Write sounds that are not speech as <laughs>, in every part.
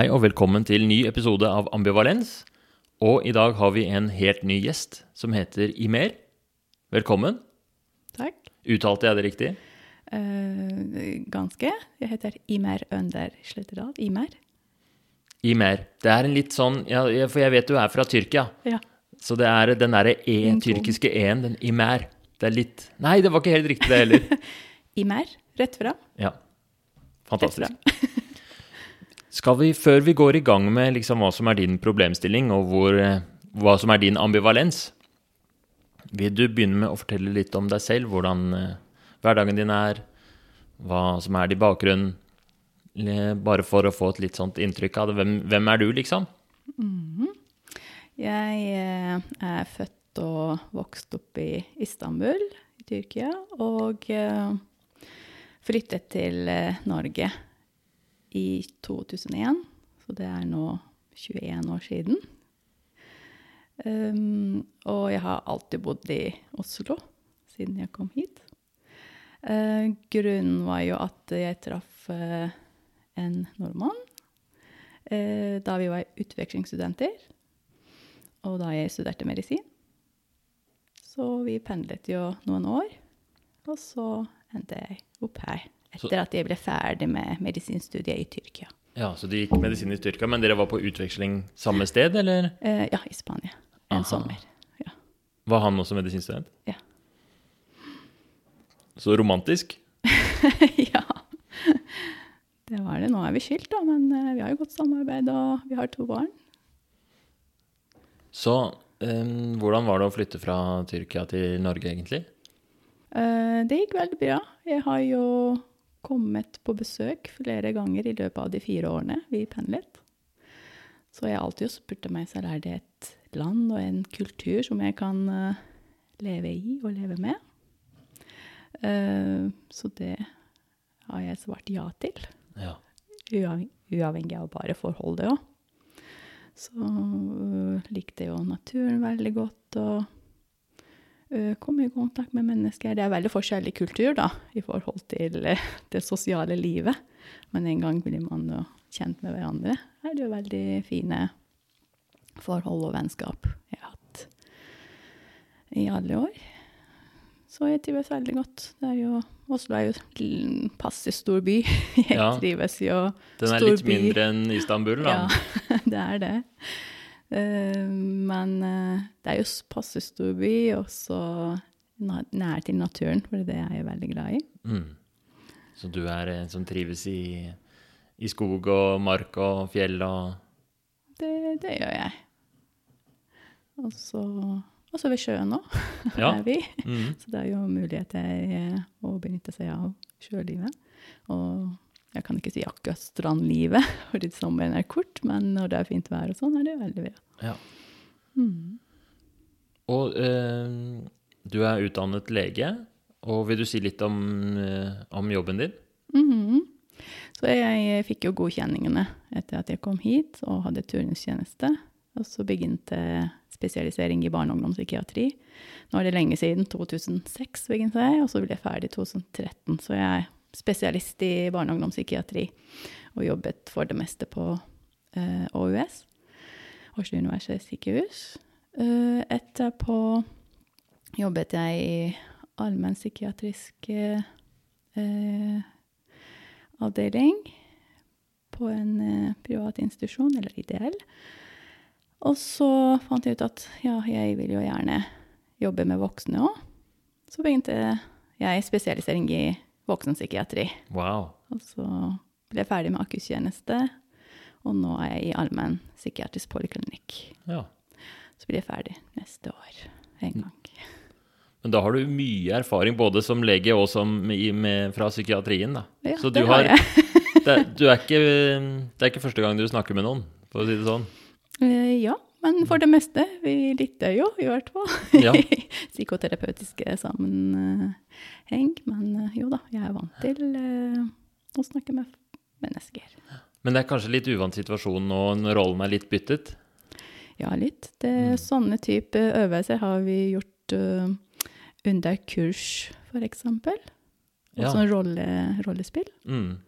Hei og velkommen til ny episode av Ambivalens. Og i dag har vi en helt ny gjest som heter Imer. Velkommen. Takk. Uttalte jeg det riktig? Uh, ganske. Jeg heter Imer Ønder Sletterdal. Imer. Imer. Det er en litt sånn ja, For jeg vet du er fra Tyrkia. Ja. Så det er den derre e, tyrkiske e-en, den Imer. Det er litt Nei, det var ikke helt riktig, det heller. <laughs> Imer. Rett fra. Ja. Fantastisk. Rett Fantastisk. Skal vi, før vi går i gang med liksom hva som er din problemstilling, og hvor, eh, hva som er din ambivalens, vil du begynne med å fortelle litt om deg selv? Hvordan eh, hverdagen din er? Hva som er din bakgrunn? Le- Bare for å få et litt sånt inntrykk av det. Hvem, hvem er du, liksom? Jeg eh, er født og vokst opp i Istanbul i Tyrkia, og eh, flyttet til eh, Norge i 2001, så det er nå 21 år siden. Um, og jeg har alltid bodd i Oslo siden jeg kom hit. Uh, grunnen var jo at jeg traff uh, en nordmann uh, da vi var utvekslingsstudenter, og da jeg studerte medisin. Så vi pendlet jo noen år, og så endte jeg opp her etter at jeg ble ferdig med medisinstudiet i Tyrkia. Ja, Så du gikk medisin i Tyrkia, men dere var på utveksling samme sted, eller? Eh, ja, i Spania. En Aha. sommer. Ja. Var han også medisinstudent? Ja. Så romantisk. <laughs> ja. Det var det. Nå er vi skilt, da, men eh, vi har jo godt samarbeid, og vi har to barn. Så eh, hvordan var det å flytte fra Tyrkia til Norge, egentlig? Eh, det gikk veldig bra. Jeg har jo kommet på besøk flere ganger i løpet av de fire årene vi pendlet. Så jeg har alltid spurt meg selv er det et land og en kultur som jeg kan eh, leve i og leve med. Eh, så det har jeg svart ja til. Ja. Uavhengig, av bare forholdet òg. Så øh, likte jeg jo naturen veldig godt og øh, kom i kontakt med mennesker. Det er veldig forskjellig kultur da, i forhold til øh, <laughs> det sosiale livet. Men en gang blir man jo kjent med hverandre. Det er det jo veldig fine forhold og vennskap jeg har hatt i alle år. Så jeg trives veldig godt. Det er jo, Oslo er jo en passe stor by. <laughs> Jeg Ja. trives jo Den er litt by. mindre enn Istanbul, da. ja, <laughs> det er det. Eh, men eh, det er jo passe stor by, og så nær til naturen, for det er jeg veldig glad i. Mm. Så du er en som trives i, i skog og mark og fjell og Det, det gjør jeg. Og så og så ved sjøen òg, <laughs> Ja. er vi. mm. Så det er jo muligheter eh, å benytte seg av sjølivet. Og jeg kan ikke si akkurat strandlivet, <laughs> fordi sommeren er kort, men når det er fint vær og sånn, er det veldig bra. Ja. Mm. Og eh, du er utdannet lege, og vil du si litt om, eh, om jobben din? Mhm. Så jeg fikk jo godkjenningene etter at jeg kom hit og hadde turnustjeneste. Og så begynte spesialisering i barne- og ungdomspsykiatri. Nå er det lenge siden, 2006 begynte jeg, og så ble jeg ferdig i 2013. Så jeg spesialist i barne- og ungdomspsykiatri og jobbet for det meste på eh, OUS, Oslo universitetssykehus. Eh, etterpå jobbet jeg i allmennpsykiatrisk eh, avdeling på en eh, privat institusjon, eller ideell. Og så fant jeg ut at ja, jeg vil jo gjerne jobbe med voksne òg. Så begynte jeg spesialisering i voksenpsykiatri. Wow. Og så ble jeg ferdig med akuttjeneste, og nå er jeg i allmenn psykiatrisk poliklinikk. Ja. Så blir jeg ferdig neste år en gang. Men da har du mye erfaring både som lege og som i, med, fra psykiatrien, da. Ja, Så du det har, har jeg. <laughs> det, du er ikke, det er ikke første gang du snakker med noen, for å si det sånn. Uh, Ja, men for det meste. Vi lytter jo, i hvert fall. Ja. <laughs> Psykoterapeutiske sammenheng. Men eh, jo da, jeg er vant til eh, å snakke med mennesker. Men det er kanskje litt uvant situasjon nå når rollen er litt byttet? Ja, litt. Det, Mm. Sånne type øvelser har vi gjort uh, under kurs, eksempel. Og Ja. sånn rolle, rollespill. Mm.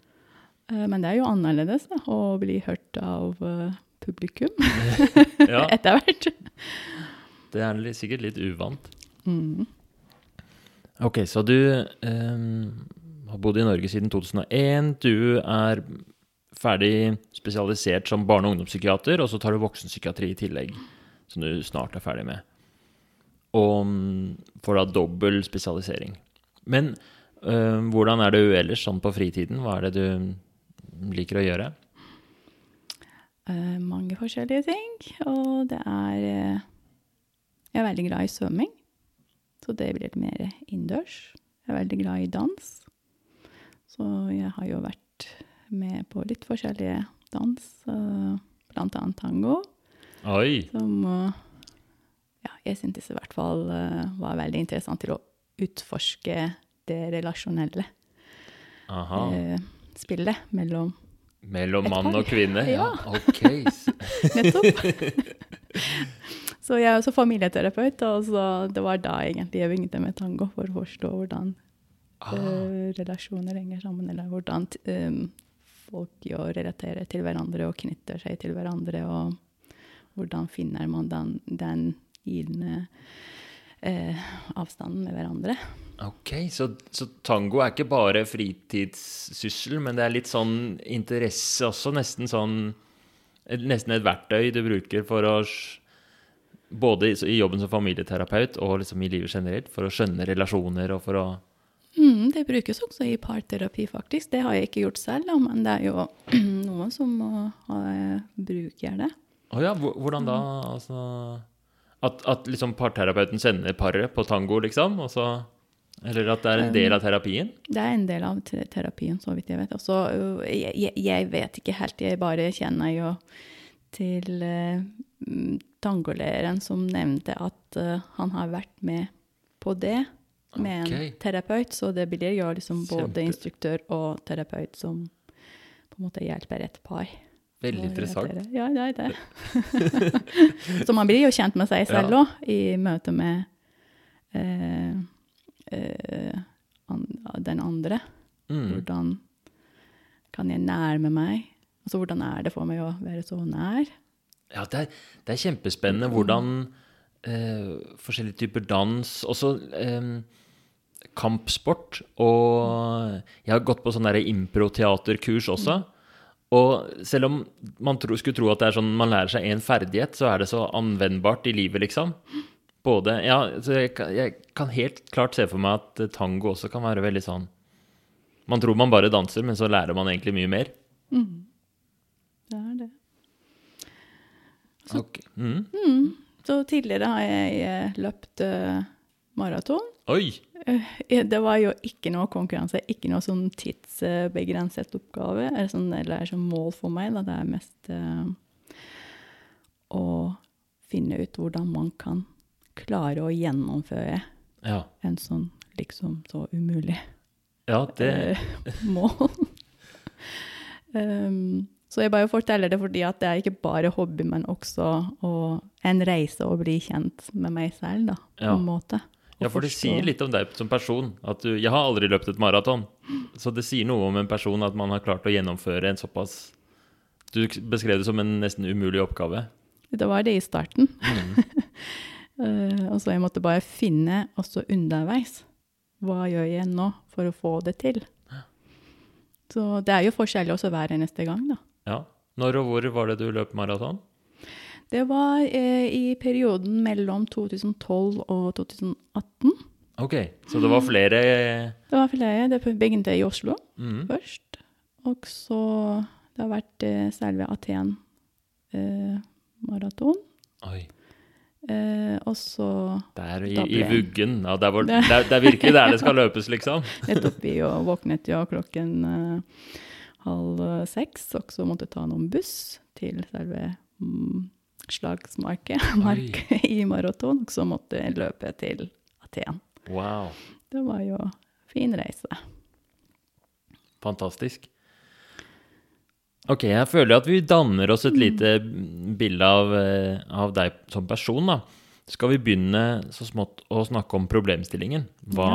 Uh, Men det er jo annerledes da, å bli hørt av eh, publikum <laughs> <laughs> Ja, etter hvert. det er sikkert litt uvant. Mm. Ok, så du ehm, har bodd i Norge siden 2001. Du er ferdig spesialisert som barne- og ungdomspsykiater, og så tar du voksenpsykiatri i tillegg, som du snart er ferdig med. Og mm, får da dobbel spesialisering. Men ehm, hvordan er du ellers sånn på fritiden? Hva er det du liker å gjøre? Eh, mange forskjellige ting. Og det er eh, Jeg er veldig glad i svømming, så det blir litt mer innendørs. Jeg er veldig glad i dans, så jeg har jo vært med på litt forskjellige dans, eh, blant annet tango, Oi! som ja, jeg syntes i hvert fall var veldig interessant til å utforske det relasjonelle Aha. spillet mellom Mellom mann og kvinne? <laughs> Ja, Ja. ok. <laughs> Nettopp. <laughs> så jeg er også familieterapeut, og så det var da egentlig jeg begynte med tango, for å forstå hvordan Ah, uh, relasjoner henger sammen, eller hvordan um, folk gjør relaterer til hverandre og knytter seg til hverandre, og hvordan finner man den, den gylne uh, avstanden med hverandre. Ok, så, så tango er ikke bare fritidssyssel, men det er litt sånn interesse også, nesten sånn Nesten et verktøy du bruker for å Både i, jobben som familieterapeut og liksom i livet generelt, for å skjønne relasjoner og for å Mm, det brukes også i parterapi, faktisk. Det har jeg ikke gjort selv, men det er jo <clears throat> noen som bruker det. Å ja, hvordan da? Altså At, at liksom parterapeuten sender paret på tango, liksom? Og så Eller at det er en del av terapien? Det er en del av terapien, så vidt jeg vet. Også, øh, jeg, jeg- vet ikke helt, jeg bare kjenner jo til uh, tangolæreren som nevnte at uh, han har vært med på det med okay. en terapeut, så det blir jo liksom både Kjempe. instruktør og terapeut som på en måte hjelper et par. Veldig interessant. Ja, det er det. <laughs> så man blir jo kjent med seg selv Ja. i møte med eh, eh, an, den andre. Mm. Hvordan kan jeg nærme meg? Altså, hvordan er det for meg å være så nær? Ja, det er, det er kjempespennende hvordan eh, forskjellige typer dans Også eh, kampsport. Og jeg har gått på sånn improteaterkurs også. Og selv om man tro, skulle tro at det er sånn man lærer seg én ferdighet, så er det så anvendbart i livet, liksom. Både Ja, så jeg, kan- jeg kan helt klart se for meg at eh, tango også kan være veldig sånn Man tror man bare danser, men så lærer man egentlig mye mer. Det er det. Ok. Mm. Så tidligere har jeg eh, løpt uh, maraton. Oi! Det var jo ikke noe konkurranse, ikke noe sånn tidsbegrenset oppgave, eller, sånn, eller sånn mål for meg. Da. Det er mest uh, å finne ut hvordan man kan klare å gjennomføre Ja. en sånn liksom så umulig Ja, det eh, mål. um, <laughs> så jeg bare forteller det fordi at det er ikke bare hobby, men også å, en reise å bli kjent med meg selv, da, på Ja. en måte. Ja, for det forstå- sier litt om deg som person. At du, jeg har aldri løpt et maraton. Så det sier noe om en person at man har klart å gjennomføre en såpass Du beskrev det som en nesten umulig oppgave. Det var det i starten. <laughs> Eh, og så jeg måtte bare finne også underveis. Hva gjør jeg nå for å få det til? Så det er jo forskjellig også hver neste gang, da. Ja. Når og hvor var det du løp maraton? Det var eh, i perioden mellom 2012 og 2018. Ok, så det var flere Det var flere. Det begynte i Oslo mm. først. Og så det har vært eh, selve Aten eh, maraton. Oi. Eh, og så Der i, i vuggen. Ja, <laughs> det, er, det, er, det er virkelig der det skal løpes, liksom. <laughs> nettopp vi våknet jo klokken eh, halv eh, seks, og så måtte jeg ta noen buss til selve mm, slagsmarket <laughs> mark, i maraton, og så måtte jeg løpe til Aten. Wow. Det var jo fin reise. Fantastisk. Ok, jeg føler at vi danner oss et lite bilde av, eh, av deg som person, da. Skal vi begynne så smått å snakke om problemstillingen? Hva,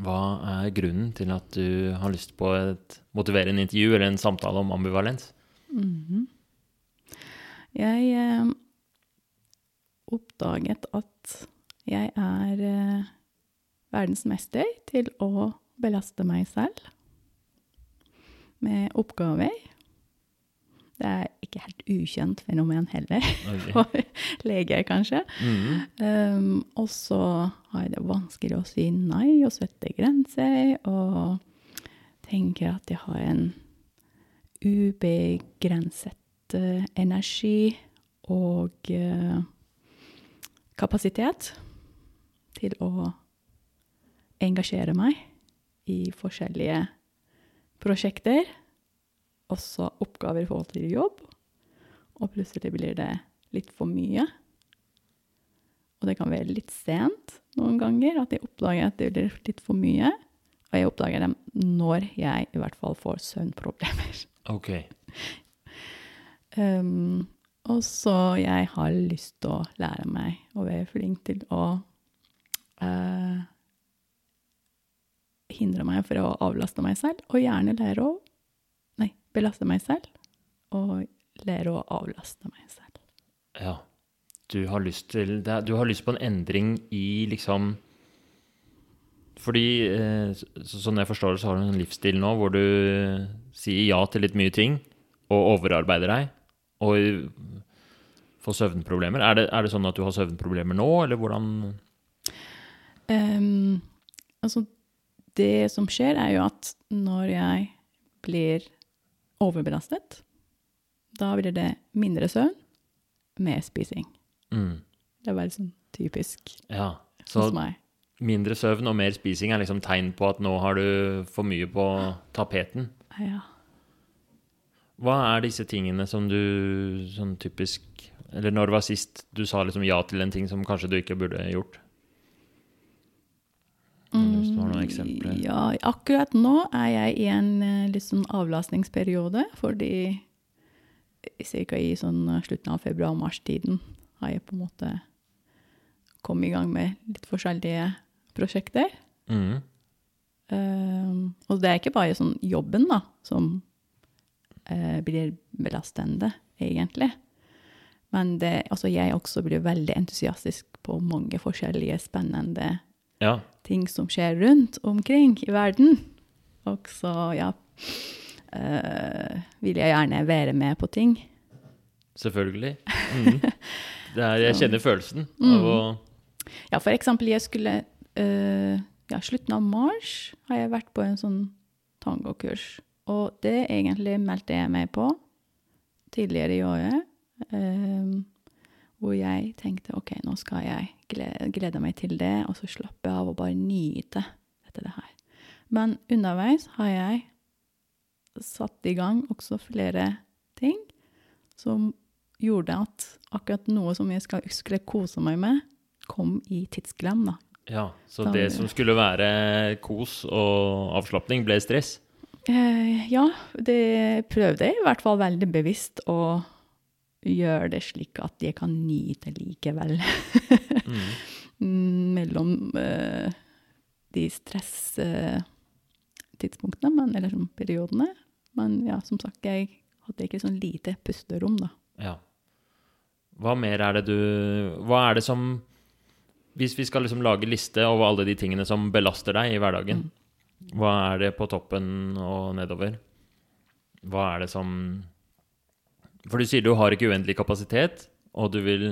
Hva er grunnen til at du har lyst på et motiverende intervju eller en samtale om ambivalens? Mhm. Jeg eh, oppdaget at jeg er eh, verdensmester til å belaste meg selv med oppgaver. Det er ikke helt ukjent fenomen heller, okay. <laughs> for leger kanskje. Mhm. Um, og så har jeg det vanskelig å si nei og sette grenser, og tenker at jeg har en ubegrenset eh, energi og uh, kapasitet til å engasjere meg i forskjellige prosjekter, også oppgaver i forhold til jobb, og plutselig blir det litt for mye. Og det kan være litt sent noen ganger at jeg oppdager at det blir litt for mye. Og jeg oppdager dem når jeg i hvert fall får søvnproblemer. <laughs> Ok. Um, og så jeg har lyst til å lære meg å være flink til å eh, hindre meg fra å avlaste meg selv, og gjerne lære å Nei, belaste meg selv, og lære å avlaste meg selv. Ja. Du har lyst til Du har lyst på en endring i liksom Fordi, eh, så- sånn jeg forstår det, så har du en livsstil nå hvor du sier ja til litt mye ting, og overarbeider deg, og får søvnproblemer. Er det, er det sånn at du har søvnproblemer nå, eller hvordan um, altså, det som skjer, er jo at når jeg blir overbelastet, da blir det mindre søvn, mer spising. mm, Det er veldig sånn typisk Ja. Så hos meg. mindre søvn og mer spising er liksom tegn på at nå har du for mye på tapeten. Ja. Hva er disse tingene som du sånn typisk Eller når det var sist du sa liksom ja til en ting som kanskje du ikke burde gjort? Hvis du har noen eksempler. Mm, Ja, akkurat nå er jeg i en eh, litt sånn avlastningsperiode, fordi ca. i sånn eh, slutten av februar-mars-tiden har jeg på en måte kommet i gang med litt forskjellige prosjekter. Mm. Um, og det er ikke bare sånn jobben da, som uh, blir belastende, egentlig. Men det, altså jeg også blir veldig entusiastisk på mange forskjellige spennende Ja. ting som skjer rundt omkring i verden. Og så, ja øh, vil jeg gjerne være med på ting. Selvfølgelig. <laughs> Mm. Det er, jeg kjenner følelsen Mm. av å Ja, for eksempel, jeg skulle øh, Ja, slutten av mars har jeg vært på en sånn tangokurs. Og det egentlig meldte jeg meg på tidligere i året. eh, hvor jeg tenkte OK, nå skal jeg glede, glede meg til det, og så slappe av og bare nyte dette det her. Men underveis har jeg satt i gang også flere ting som gjorde at akkurat noe som jeg skal, skulle kose meg med, kom i tidsglem, da. Ja, så Sånn. det som skulle være kos og avslapning, ble stress? Eh, ja, det prøvde jeg i hvert fall veldig bevisst å gjøre det slik at jeg kan nyte likevel. Mhm. <laughs> Mm, Mellom uh, de stresstidspunktene, men, eller sånn periodene. Men ja, som sagt, jeg hadde ikke sånn lite pusterom, da. Ja. Hva mer er det du Hva er det som Hvis vi skal liksom lage liste over alle de tingene som belaster deg i hverdagen, hva er det på toppen og nedover? Hva er det som For du sier du har ikke uendelig kapasitet, og du vil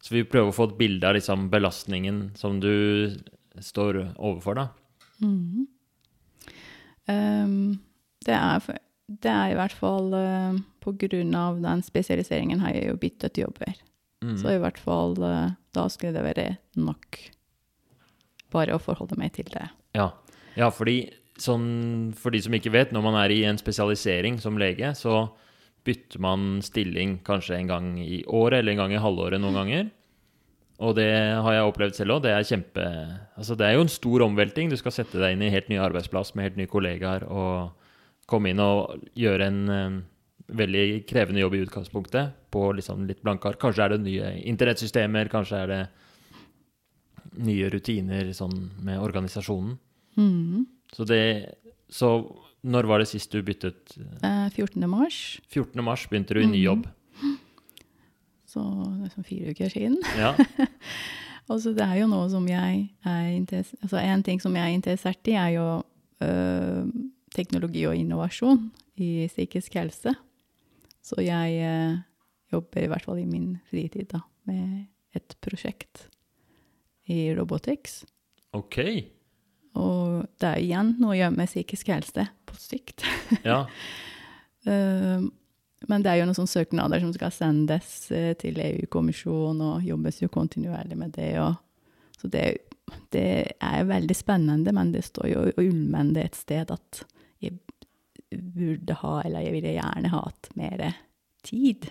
Så vi prøver å få et bilde av liksom belastningen som du står overfor, da. Mm. Um, det, er, det er i hvert fall uh, på grunn av den spesialiseringen har jeg jo byttet jobber. Mm. Så i hvert fall uh, da skulle det være nok bare å forholde meg til det. Ja, ja fordi sånn, for de som ikke vet, når man er i en spesialisering som lege, så bytter man stilling kanskje en gang i året eller en gang i halvåret noen ganger. Og det har jeg opplevd selv òg. Det er kjempe Altså, det er jo en stor omvelting. Du skal sette deg inn i helt ny arbeidsplass med helt nye kollegaer og komme inn og gjøre en eh, veldig krevende jobb i utgangspunktet på liksom litt blanke ark. Kanskje er det nye internettsystemer, kanskje er det nye rutiner sånn med organisasjonen. Mm. Så det Så når var det sist du byttet? Eh, 14. mars, 14. mars begynte du i ny jobb. jobb. <gasps> så det er sånn fire uker siden. Ja. <laughs> altså, det er jo noe som jeg er interessert Altså en ting som jeg er interessert i, er jo øh, teknologi og innovasjon i psykisk helse. Så jeg øh, jobber i hvert fall i min fritid da, med et prosjekt i robotics. Ok. Og det er igjen noe å gjøre med psykisk helse på sikt. <laughs> Ja. Eh, Men det er jo noen sånne søknader som skal sendes eh, til EU-kommisjonen, og jobbes jo kontinuerlig med det. Og, så det, det er veldig spennende, men det står jo ulmende et sted at jeg burde ha, eller jeg ville gjerne hatt mer tid.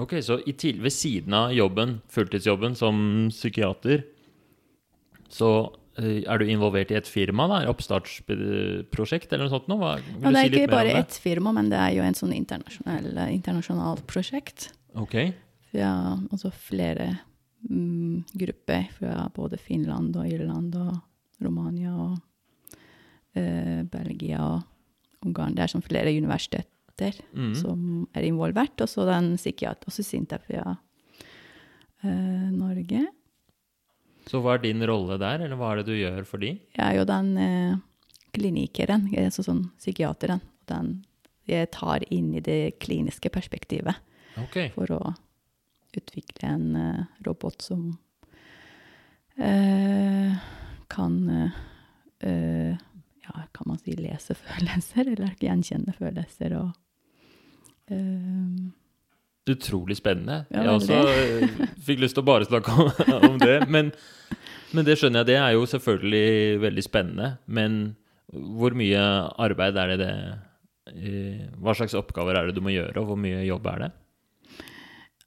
Ok, så ved siden av jobben, fulltidsjobben som psykiater, så er du involvert i et firma, da? Oppstartsprosjekt eller noe sånt? Nå? Hva, Og det du er si ikke bare ett firma, men det er jo en sånn internasjonal, internasjonalt prosjekt. Ok. Ja, altså flere mm, grupper fra både Finland og Irland og Romania og eh, Belgia og Ungarn. Det er sånn flere universiteter Mm. som er involvert, og så den psykiater, også Sintef fra eh, Norge. Så hva er din rolle der, eller hva er det du gjør for de? Jeg er jo den eh, klinikeren, er altså sånn psykiateren. Den jeg tar inn i det kliniske perspektivet. okay. for å utvikle en eh, robot som eh, kan eh, eh, Ja, kan man si lese følelser, <laughs> eller gjenkjenne følelser og eh, Utrolig spennende. Ja, jeg også eh, fikk lyst til å bare snakke om, <laughs> om det. Men, men det skjønner jeg, det er jo selvfølgelig veldig spennende. Men hvor mye arbeid er det det eh, Hva slags oppgaver er det du må gjøre, og hvor mye jobb er det?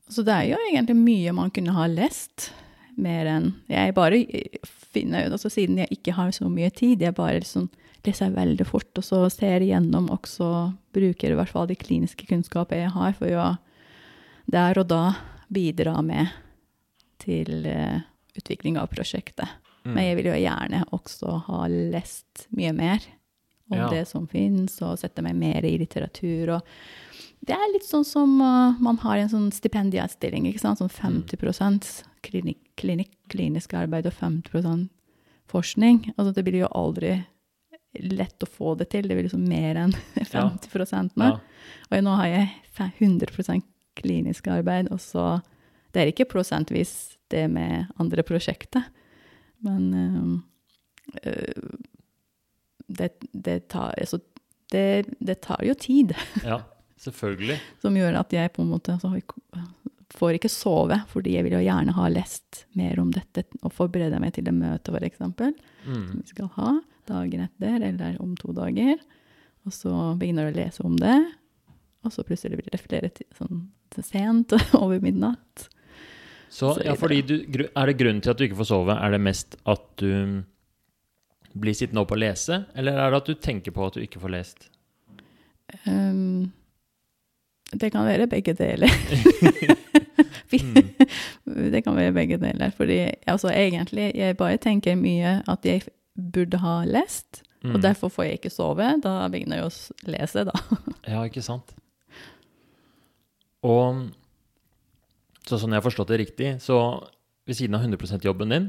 Så det er jo egentlig mye man kunne ha lest, mer enn Jeg bare finner ut altså Siden jeg ikke har så mye tid, jeg bare liksom leser veldig fort, og så ser igjennom også Bruker i hvert fall de kliniske kunnskaper jeg har, for å der og da bidra med til uh, utvikling av prosjektet. Mm. Men jeg vil jo gjerne også ha lest mye mer om Ja. det som finnes, og sette meg mer i litteratur. og det er litt sånn som uh, man har en sånn stipendiatstilling, ikke sant? Sånn 50 klinik, klinik, klinisk arbeid og 50% forskning. Altså det blir jo aldri lett å få det til. Det blir liksom mer enn <laughs> 50 nå. Ja. Og nå har jeg fe- 100 klinisk arbeid, og så Det er ikke prosentvis det med andre prosjekter, men uh, det, det, tar, altså, det, det tar jo tid ja, selvfølgelig. <laughs> som gjør at jeg på en måte altså, får ikke sove, fordi jeg vil jo gjerne ha lest mer om dette og forberede meg til det møtet, for eksempel, som Mm. vi skal ha dagen etter eller om to dager. Og så begynner jeg å lese om det, og så plutselig blir det flere til, sånn til sent <laughs> over midnatt. Så, Så ja, fordi du, Er det grunnen til at du ikke får sove? Er det mest at du blir sittende opp og lese, eller er det at du tenker på at du ikke får lest? Um, det kan være begge deler. <laughs> <laughs> Mm. det kan være begge deler. Fordi altså, egentlig, jeg bare tenker mye at jeg burde ha lest, og Mm. derfor får jeg ikke sove. Da begynner jeg å lese, da. Ja, ikke sant? Og så sånn jeg har forstått det riktig, så ved siden av 100% jobben din,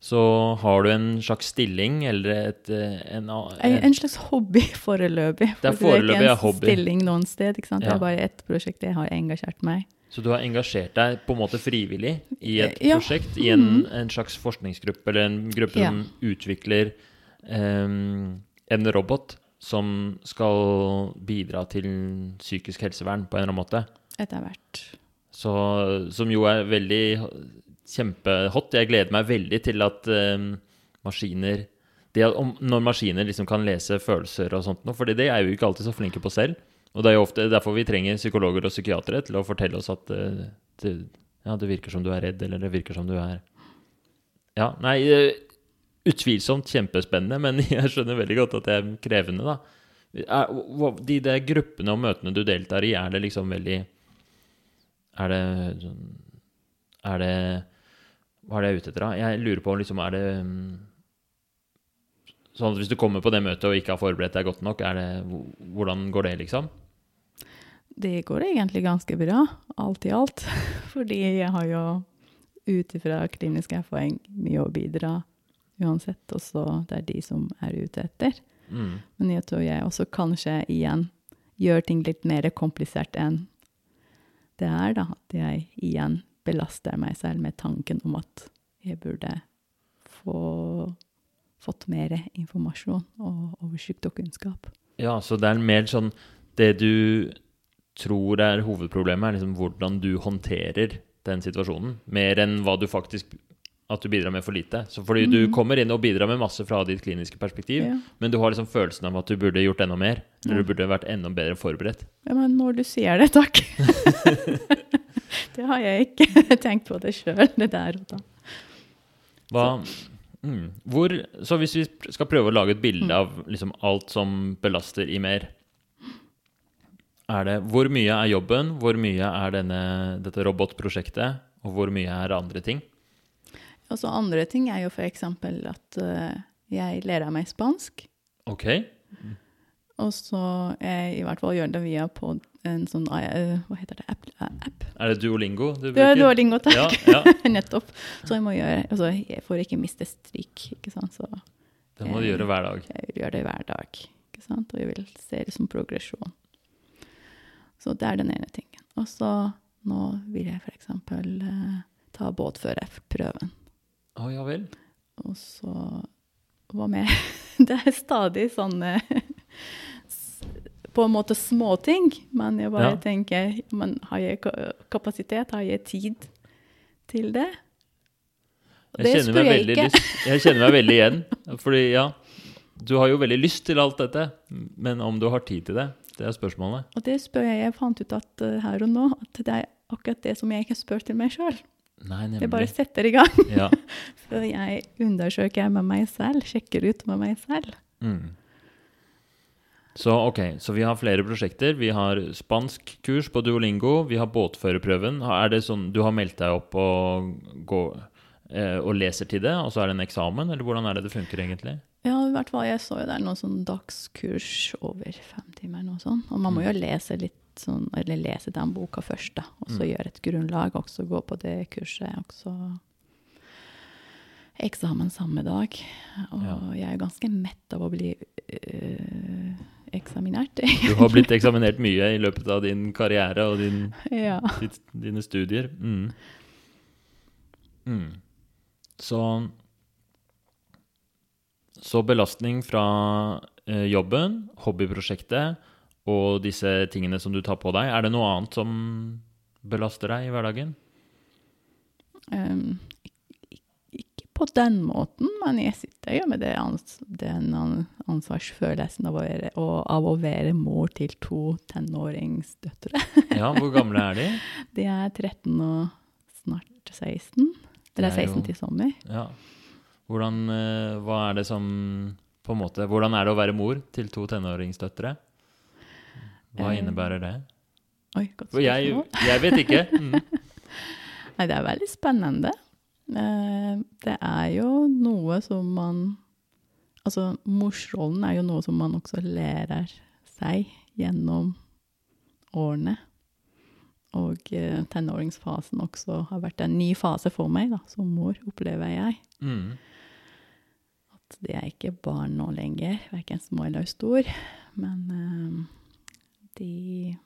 så har du en slags stilling eller et, eh, en, En, en slags hobby <laughs> foreløpig. Det er for foreløpig, ikke en hobby. stilling noen sted. ikke sant? Det er bare ett prosjekt jeg har engasjert meg Så du har engasjert deg på en måte frivillig i et Ja. prosjekt, i en, en slags forskningsgruppe, eller en gruppe Ja. som utvikler um, en robot som skal bidra til psykisk helsevern på en eller annen måte. Etter hvert. Så, som jo er veldig kjempehot. Jeg gleder meg veldig til at em, maskiner det om, Når maskiner liksom kan lese følelser og sånt noe, for det er jo ikke alltid så flinke på selv. Og det er jo ofte derfor vi trenger psykologer og psykiatere til å fortelle oss at eh, det, ja, det virker som du er redd, eller det virker som du er Ja, nei eh, Utvilsomt kjempespennende, men <laughs> jeg skjønner veldig godt at det er krevende, da. De der gruppene og møtene du deltar i, er det liksom veldig Er det sånn Er det Hva er det jeg er ute etter, da? Jeg lurer på liksom Er det mm, Sånn at hvis du kommer på det møtet og ikke har forberedt deg godt nok, det, hvordan går det, liksom? Det går egentlig ganske bra, alt i alt. <laughs> Fordi jeg har jo ut ifra klinisk erfaring mye å bidra uansett. og så det er de som er ute etter. Mm. Men jeg tror jeg også kanskje igjen gjør ting litt mer komplisert enn det er, da. At jeg igjen belaster meg selv med tanken om at jeg burde få fått mer informasjon og oversikt og kunnskap. Ja, så det er mer sånn Det du tror er hovedproblemet, er liksom hvordan du håndterer den situasjonen, mer enn hva du faktisk At du bidrar med for lite. Så fordi du Mhm. kommer inn og bidrar med masse fra ditt kliniske perspektiv, Ja. men du har liksom følelsen av at du burde gjort enda mer. Eller Ja. du burde vært enda bedre forberedt. ja, men når du sier det, takk. <laughs> det har jeg ikke <laughs> tenkt på det sjøl, det der og da. Hva, mm, hvor, så hvis vi skal prøve å lage et bilde Mm. av liksom alt som belaster i mer er det, Hvor mye er jobben, hvor mye er denne, dette robotprosjektet, og hvor mye er andre ting? Og så andre ting er jo f.eks. at uh, jeg lærer meg spansk. Ok, Og så jeg i hvert fall gjør det via på en sånn uh, Hva heter det? App? eh, app. Er det Duolingo du bruker? Du? Duolingo, takk. Ja, <laughs> ja, Nettopp. Så jeg må gjøre Altså, jeg får ikke miste stryk, ikke sant. Så det må du gjøre hver dag. jeg vil gjøre det hver dag, ikke sant. Og jeg vil se det som progresjon. Så det er den ene tingen. Og så nå vil jeg f.eks. Uh, ta båtførerprøven. Å ja vel. Og så Hva med <laughs> Det er stadig sånne s- På en måte småting, men jeg bare Ja. tenker men Har jeg kapasitet? Har jeg tid til det? Og Jeg kjenner, meg jeg veldig lyst, jeg kjenner meg veldig igjen. Fordi ja, du har jo veldig lyst til alt dette, men om du har tid til det, det er spørsmålet. Og det spør jeg. Jeg fant ut at eh, her og nå at det er akkurat det som jeg ikke spør til meg sjøl. Nei, Jeg bare setter i gang. Ja. <laughs> så jeg undersøker med meg selv, sjekker ut med meg selv. Mm. Så ok, så vi har flere prosjekter. Vi har spansk kurs på Duolingo. Vi har båtførerprøven. Er det sånn du har meldt deg opp og, går, eh, og leser til det, og så er det en eksamen? Eller hvordan er det det funker egentlig? Ja, i hvert fall. Jeg så jo det er noen sånn dagskurs over fem timer. noe sånt. Og man må jo lese litt sånn, eller lese den boka først, da. Og så Mm. gjøre et grunnlag, og så gå på det kurset. Og så eksamen samme dag. Og Ja. jeg er ganske mett av å bli øh, eksaminert. <laughs> Du har blitt eksaminert mye i løpet av din karriere og din, ja. ditt, dine studier. Mm. Mm. Så Så belastning fra øh, jobben, hobbyprosjektet og disse tingene som du tar på deg. Er det noe annet som belaster deg i hverdagen? Um, ik- ik- ikke på den måten, men jeg sitter jo med det ans den an ansvarsfølelsen av å, være, og, av å være mor til to tenåringsdøtre. <laughs> Ja, hvor gamle er de? De er 13 og snart 16. Det Eller er 16 til sommer. Ja. Hvordan, eh, hva er det som på en måte, Hvordan er det å være mor til to tenåringsdøtre? Hva Eh, innebærer det? Oi, godt spørsmål. jeg, jeg vet ikke. <laughs> Mm. Nei, det er veldig spennende. Eh, Det er jo noe som man Altså, morsrollen er jo noe som man også lærer seg gjennom årene. Og eh, tenåringsfasen også har vært en ny fase for meg da, som mor, opplever jeg. Mm. At det er ikke barn nå lenger, verken små eller stor. Men de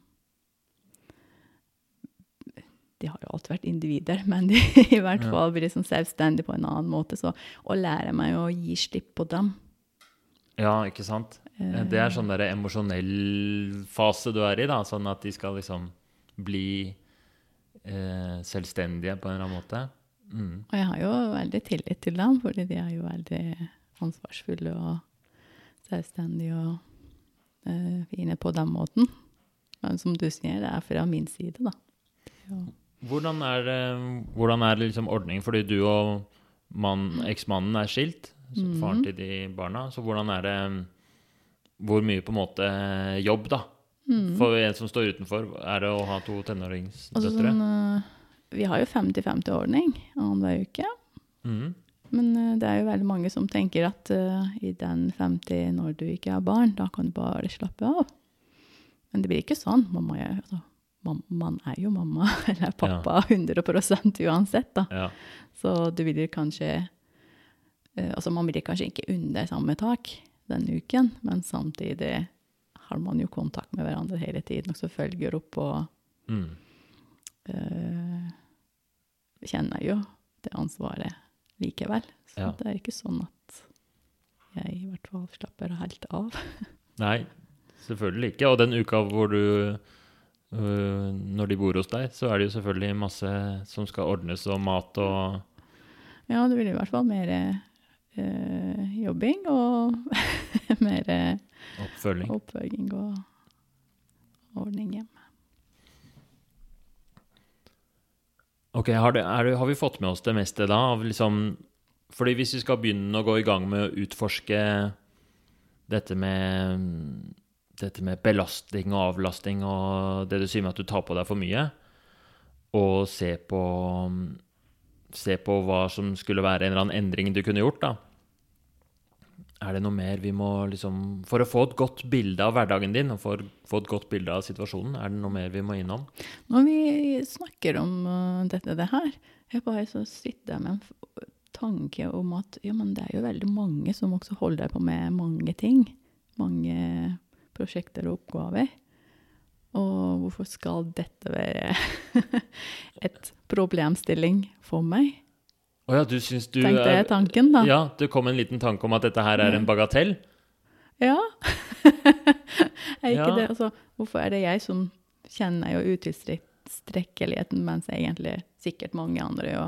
De har jo alltid vært individer, <laughs> men de i hvert fall blir liksom selvstendige på en annen måte. Så å lære meg å gi slipp på dem Ja, ikke sant? eh, Det er sånn der emosjonell fase du er i, da. Sånn at de skal liksom bli eh, selvstendige på en eller annen måte. Mm. Og jeg har jo veldig tillit til dem, fordi de er jo veldig ansvarsfulle og selvstendige og eh, fine på den måten. Men som du sier, det er fra min side, da. Ja. Hvordan er hvordan er liksom ordningen? Fordi du og mann, eksmannen er skilt, så Mhm. faren til de barna. Så hvordan er det Hvor mye på en måte jobb, da? Mm. For en som står utenfor, er det å ha to Altså sånn, eh, vi har jo 50-50-ordning annenhver uke. Mhm. Men eh, det er jo veldig mange som tenker at uh, i den 50, når du ikke har barn, da kan du bare slappe av. Men det blir ikke sånn. Mamma er, altså, man er jo mamma <laughs> eller pappa 100 uansett, da. Ja. Så du vil kanskje uh, Altså, man blir kanskje ikke under samme tak den uken, men samtidig har man jo kontakt med hverandre hele tiden, og så følger opp og Mm. uh, kjenner jo det ansvaret likevel. Så Ja. det er ikke sånn at jeg i hvert fall slapper helt av. <laughs> Nei, selvfølgelig ikke. Og den uka hvor du øh, Når de bor hos deg, så er det jo selvfølgelig masse som skal ordnes, og mat og Ja, det blir i hvert fall mer eh, jobbing og <laughs> mer oppfølging. oppfølging og ordning hjemme. Ok, har, det, det, har vi fått med oss det meste da? Av liksom, fordi hvis vi skal begynne å gå i gang med å utforske dette med, dette med belastning og avlasting og det du sier med at du tar på deg for mye, og se på, se på hva som skulle være en eller annen endring du kunne gjort, da. Er det noe mer vi må liksom For å få et godt bilde av hverdagen din og for å få et godt bilde av situasjonen, er det noe mer vi må innom? Når vi snakker om uh, dette det her, jeg bare så sitter jeg med en tanke om at ja, men det er jo veldig mange som også holder på med mange ting. Mange prosjekter og oppgaver. Og hvorfor skal dette være <laughs> et problemstilling for meg? Å ja, du syns du Tenkte jeg tanken, da. Ja, det kom en liten tanke om at dette her er en bagatell. Ja. <laughs> er ikke Ja. det? Altså, hvorfor er det jeg som kjenner jo utilstrekkeligheten, mens egentlig sikkert mange andre jo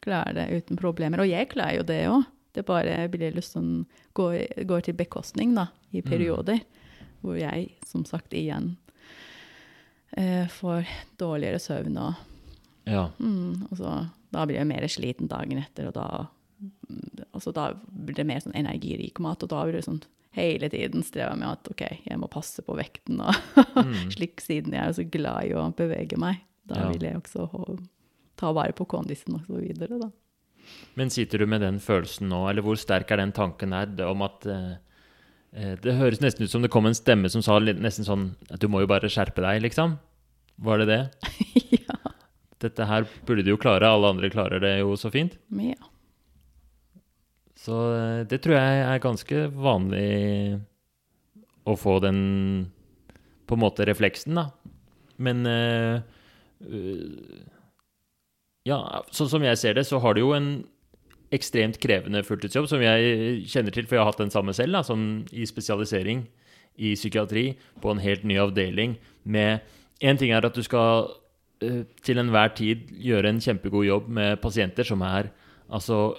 klarer det uten problemer. Og jeg klarer jo det òg. Det bare blir litt sånn går, går til bekostning, da, i perioder. Hvor jeg, som sagt, igjen eh, får dårligere søvn og Ja. Mm, og så, da blir jeg mer sliten dagen etter, og da, mm, altså da blir det mer sånn energirik mat, og da blir det sånn hele tiden streve med at ok, jeg må passe på vekten, og <laughs> slik siden jeg er så glad i å bevege meg. Da Ja. vil jeg også ta vare på kondisen og så videre, da. Men sitter du med den følelsen nå, eller hvor sterk er den tanken det om at eh, eh, Det høres nesten ut som det kom en stemme som sa nesten sånn at du må jo bare skjerpe deg, liksom. Var det det? <laughs> Dette her burde du jo klare, alle andre klarer det jo så fint. Ja. Så eh, det tror jeg er ganske vanlig å få den på en måte refleksen, da. Men eh, øh, Ja, sånn som jeg ser det, så har du jo en ekstremt krevende fulltidsjobb, som jeg kjenner til, for jeg har hatt den samme selv, da, sånn i spesialisering i psykiatri, på en helt ny avdeling med En ting er at du skal til enhver tid gjøre en kjempegod jobb med pasienter som er altså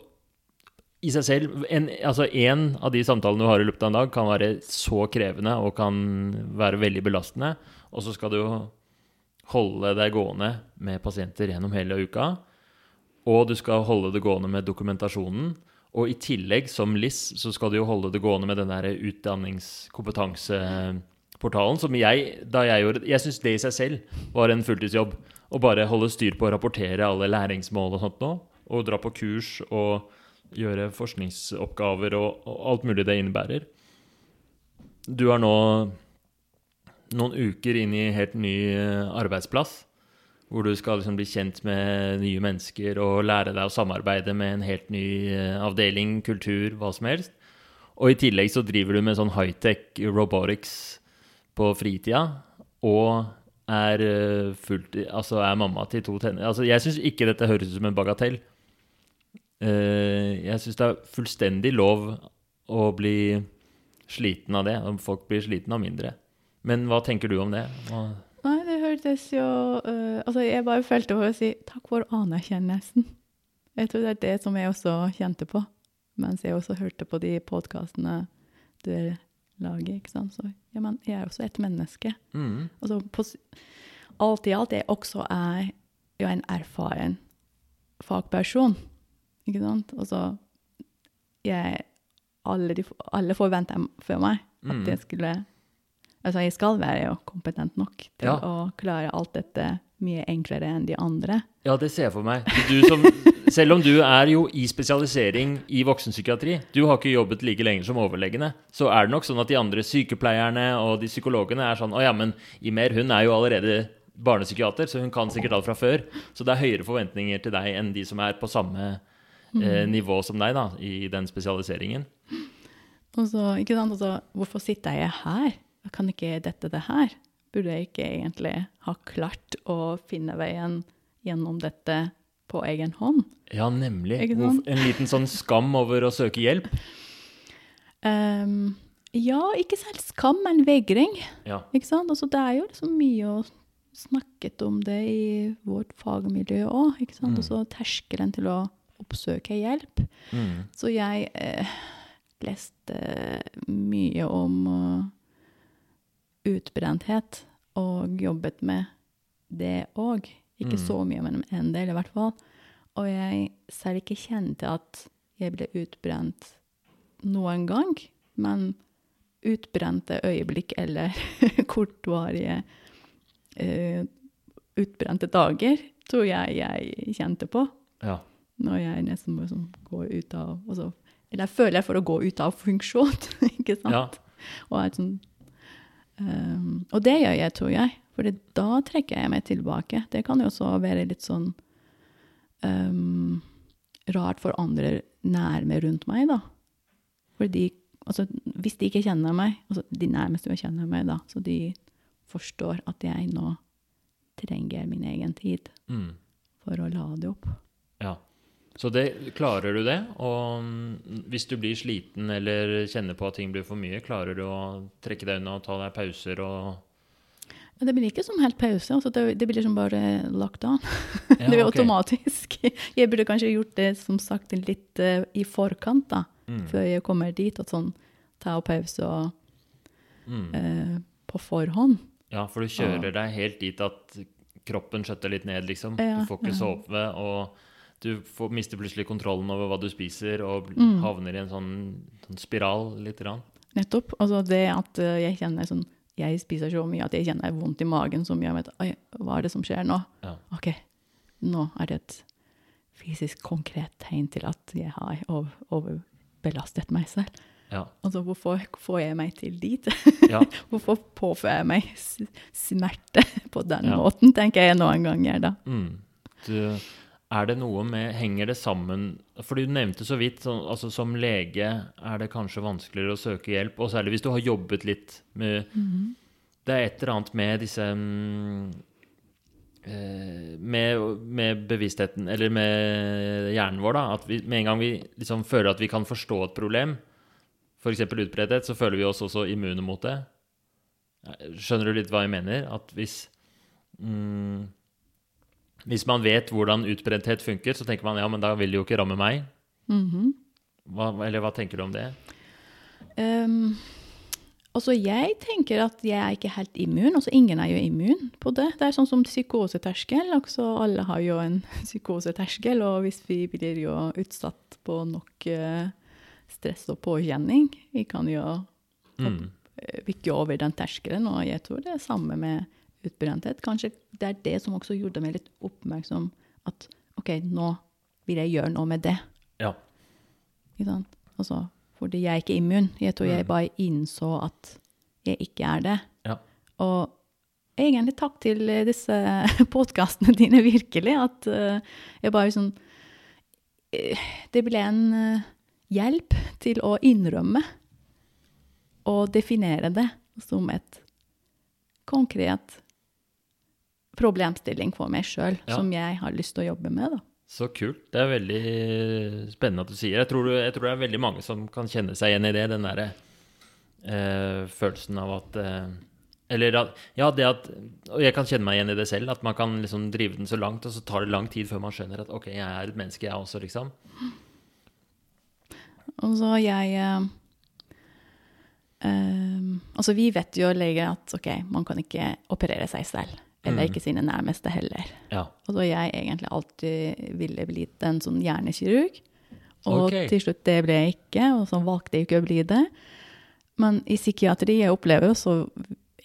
i seg selv en, altså en av de samtalene du har i løpet av en dag, kan være så krevende og kan være veldig belastende. Og så skal du holde deg gående med pasienter gjennom hele uka. Og du skal holde det gående med dokumentasjonen. Og i tillegg, som LIS, så skal du jo holde det gående med den der utdanningskompetanseportalen som jeg, da jeg gjorde Jeg syns det i seg selv var en fulltidsjobb. Å bare holde styr på å rapportere alle læringsmål og sånt nå. Og dra på kurs og gjøre forskningsoppgaver og, og alt mulig det innebærer. Du er nå noen uker inn i helt ny eh, arbeidsplass, hvor du skal liksom bli kjent med nye mennesker og lære deg å samarbeide med en helt ny eh, avdeling, kultur, hva som helst. Og i tillegg så driver du med sånn high-tech robotics på fritida, og er eh, fullt Altså er mamma til to tenner. Altså, jeg syns ikke dette høres ut som en bagatell. Eh, jeg syns det er fullstendig lov å bli sliten av det. Om folk blir sliten av mindre. Men hva tenker du om det? Hva, Nei, det hørtes jo uh, Altså, jeg bare følte for å si takk for anerkjennelsen. Jeg tror det er det som jeg også kjente på, mens jeg også hørte på de podkastene dere lager, ikke sant. Så ja, men jeg er også et menneske. mm, Altså, på, alt i alt, jeg også er jo en erfaren fagperson, ikke sant. Altså, jeg Alle, de, alle forventer for meg at Mm. jeg skulle Altså, jeg skal være jo kompetent nok til Ja. å klare alt dette mye enklere enn de andre. Ja, det ser jeg for meg. Du som, selv om du er jo i spesialisering i voksenpsykiatri, du har ikke jobbet like lenge som overlegene, så er det nok sånn at de andre sykepleierne og de psykologene er sånn Å ja, men Imer, hun er jo allerede barnepsykiater, så hun kan sikkert alt fra før. Så det er høyere forventninger til deg enn de som er på samme eh, nivå som deg, da, i den spesialiseringen. Og så, ikke sant, altså, hvorfor sitter jeg her? Jeg kan ikke dette det her? Burde jeg ikke egentlig ha klart å finne veien gjennom dette på egen hånd? Ja, nemlig. En liten sånn skam over å søke hjelp. Um, ja, ikke selv skam, men vegring. Ja. Ikke sant? Altså, det er jo liksom mye å snakket om det i vårt fagmiljø òg. Mm. Og så terskelen til å oppsøke hjelp. Mm. Så jeg eh, leste mye om eh, utbrenthet og jobbet med det òg. Ikke Mm. så mye, men en del i hvert fall. Og jeg selv ikke kjente at jeg ble utbrent noen gang. Men utbrente øyeblikk eller <laughs> kortvarige uh, utbrente dager tror jeg jeg kjente på ja. når jeg nesten må sånn gå ut av altså, Eller jeg føler for å gå ut av funksjon, <laughs> ikke sant? Ja. Og, er sånn, ehm, og det gjør jeg, tror jeg. For da trekker jeg meg tilbake. Det kan jo også være litt sånn um, rart for andre nærme rundt meg, da. Fordi altså, hvis de ikke kjenner meg, altså de nærmeste jo kjenner meg, da, så de forstår at jeg nå trenger min egen tid Mm. for å lade opp. Ja. Så det, klarer du det? Og mm, hvis du blir sliten eller kjenner på at ting blir for mye, klarer du å trekke deg unna og ta deg pauser og Men det blir ikke som helt pause. Altså det, det blir som bare lagt <laughs> an. Ja, det blir okay. automatisk. <laughs> Jeg burde kanskje gjort det som sagt litt uh, i forkant, da. Mm. Før jeg kommer dit. Og sånn ta pause og, Mm. uh, på forhånd. Ja, for du kjører deg helt dit at kroppen skjøtter litt ned, liksom. Ja, du får ikke ja. sove, og du får, mister plutselig kontrollen over hva du spiser, og Mm. havner i en sånn, sånn spiral lite grann. Nettopp. Altså det at eh, jeg kjenner sånn Jeg spiser så mye at jeg kjenner vondt i magen som mye. Jeg vet, Oi, hva er det som skjer nå? Ja. OK, nå er det et fysisk konkret tegn til at jeg har over, overbelastet meg selv. Ja. Altså, hvorfor får jeg meg til dit? ja. <laughs> Hvorfor påfører jeg meg smerte på den måten, tenker jeg noen ganger, da. Mm. Du, er det noe med Henger det sammen For du nevnte så vidt, så, altså som lege er det kanskje vanskeligere å søke hjelp, og særlig hvis du har jobbet litt med Det er et eller annet med disse mm, eh, med, med bevisstheten, eller med hjernen vår, da, at vi, med en gang vi liksom føler at vi kan forstå et problem, f.eks. utbredthet, så føler vi oss også immune mot det. Skjønner du litt hva jeg mener? At hvis mm, Hvis man vet hvordan utbrenthet funker, så tenker man ja, men da vil det jo ikke ramme meg. Mhm. Hva, eller hva tenker du om det? Um, altså, jeg tenker at jeg er ikke helt immun. Altså, ingen er jo immun på det. Det er sånn som psykoseterskel. Altså, alle har jo en <laughs> psykoseterskel, og hvis vi blir jo utsatt på nok eh, stress og påkjenning, vi kan jo Mm. eh, bikke over den terskelen, og jeg tror det er samme med utbrenthet. Kanskje det er det som også gjorde meg litt oppmerksom at OK, nå vil jeg gjøre noe med det. Ja. Ikke sant? Altså, fordi jeg er ikke immun. Jeg tror jeg Mm. bare innså at jeg ikke er det. Ja. Og egentlig takk til eh, disse <laughs> podkastene dine, virkelig. At eh, jeg bare sånn Det ble en hjelp til å innrømme og definere det som et konkret problemstilling for meg sjøl, Ja. som jeg har lyst til å jobbe med. da. Så kult. Det er veldig spennende at du sier. Jeg tror, du, jeg tror det er veldig mange som kan kjenne seg igjen i det. Den derre eh, følelsen av at eh, Eller at Ja, det at Og jeg kan kjenne meg igjen i det selv. At man kan liksom drive den så langt, og så tar det lang tid før man skjønner at OK, jeg er et menneske, jeg også, liksom. Og så jeg eh, eh, Altså, vi vet jo leger at OK, man kan ikke operere seg selv. Eller Mm. ikke sine nærmeste heller. Ja. Og så jeg egentlig alltid ville blitt en sånn hjernekirurg. Og okay. til slutt det ble jeg ikke, og så valgte jeg ikke å bli det. Men i psykiatri jeg opplever så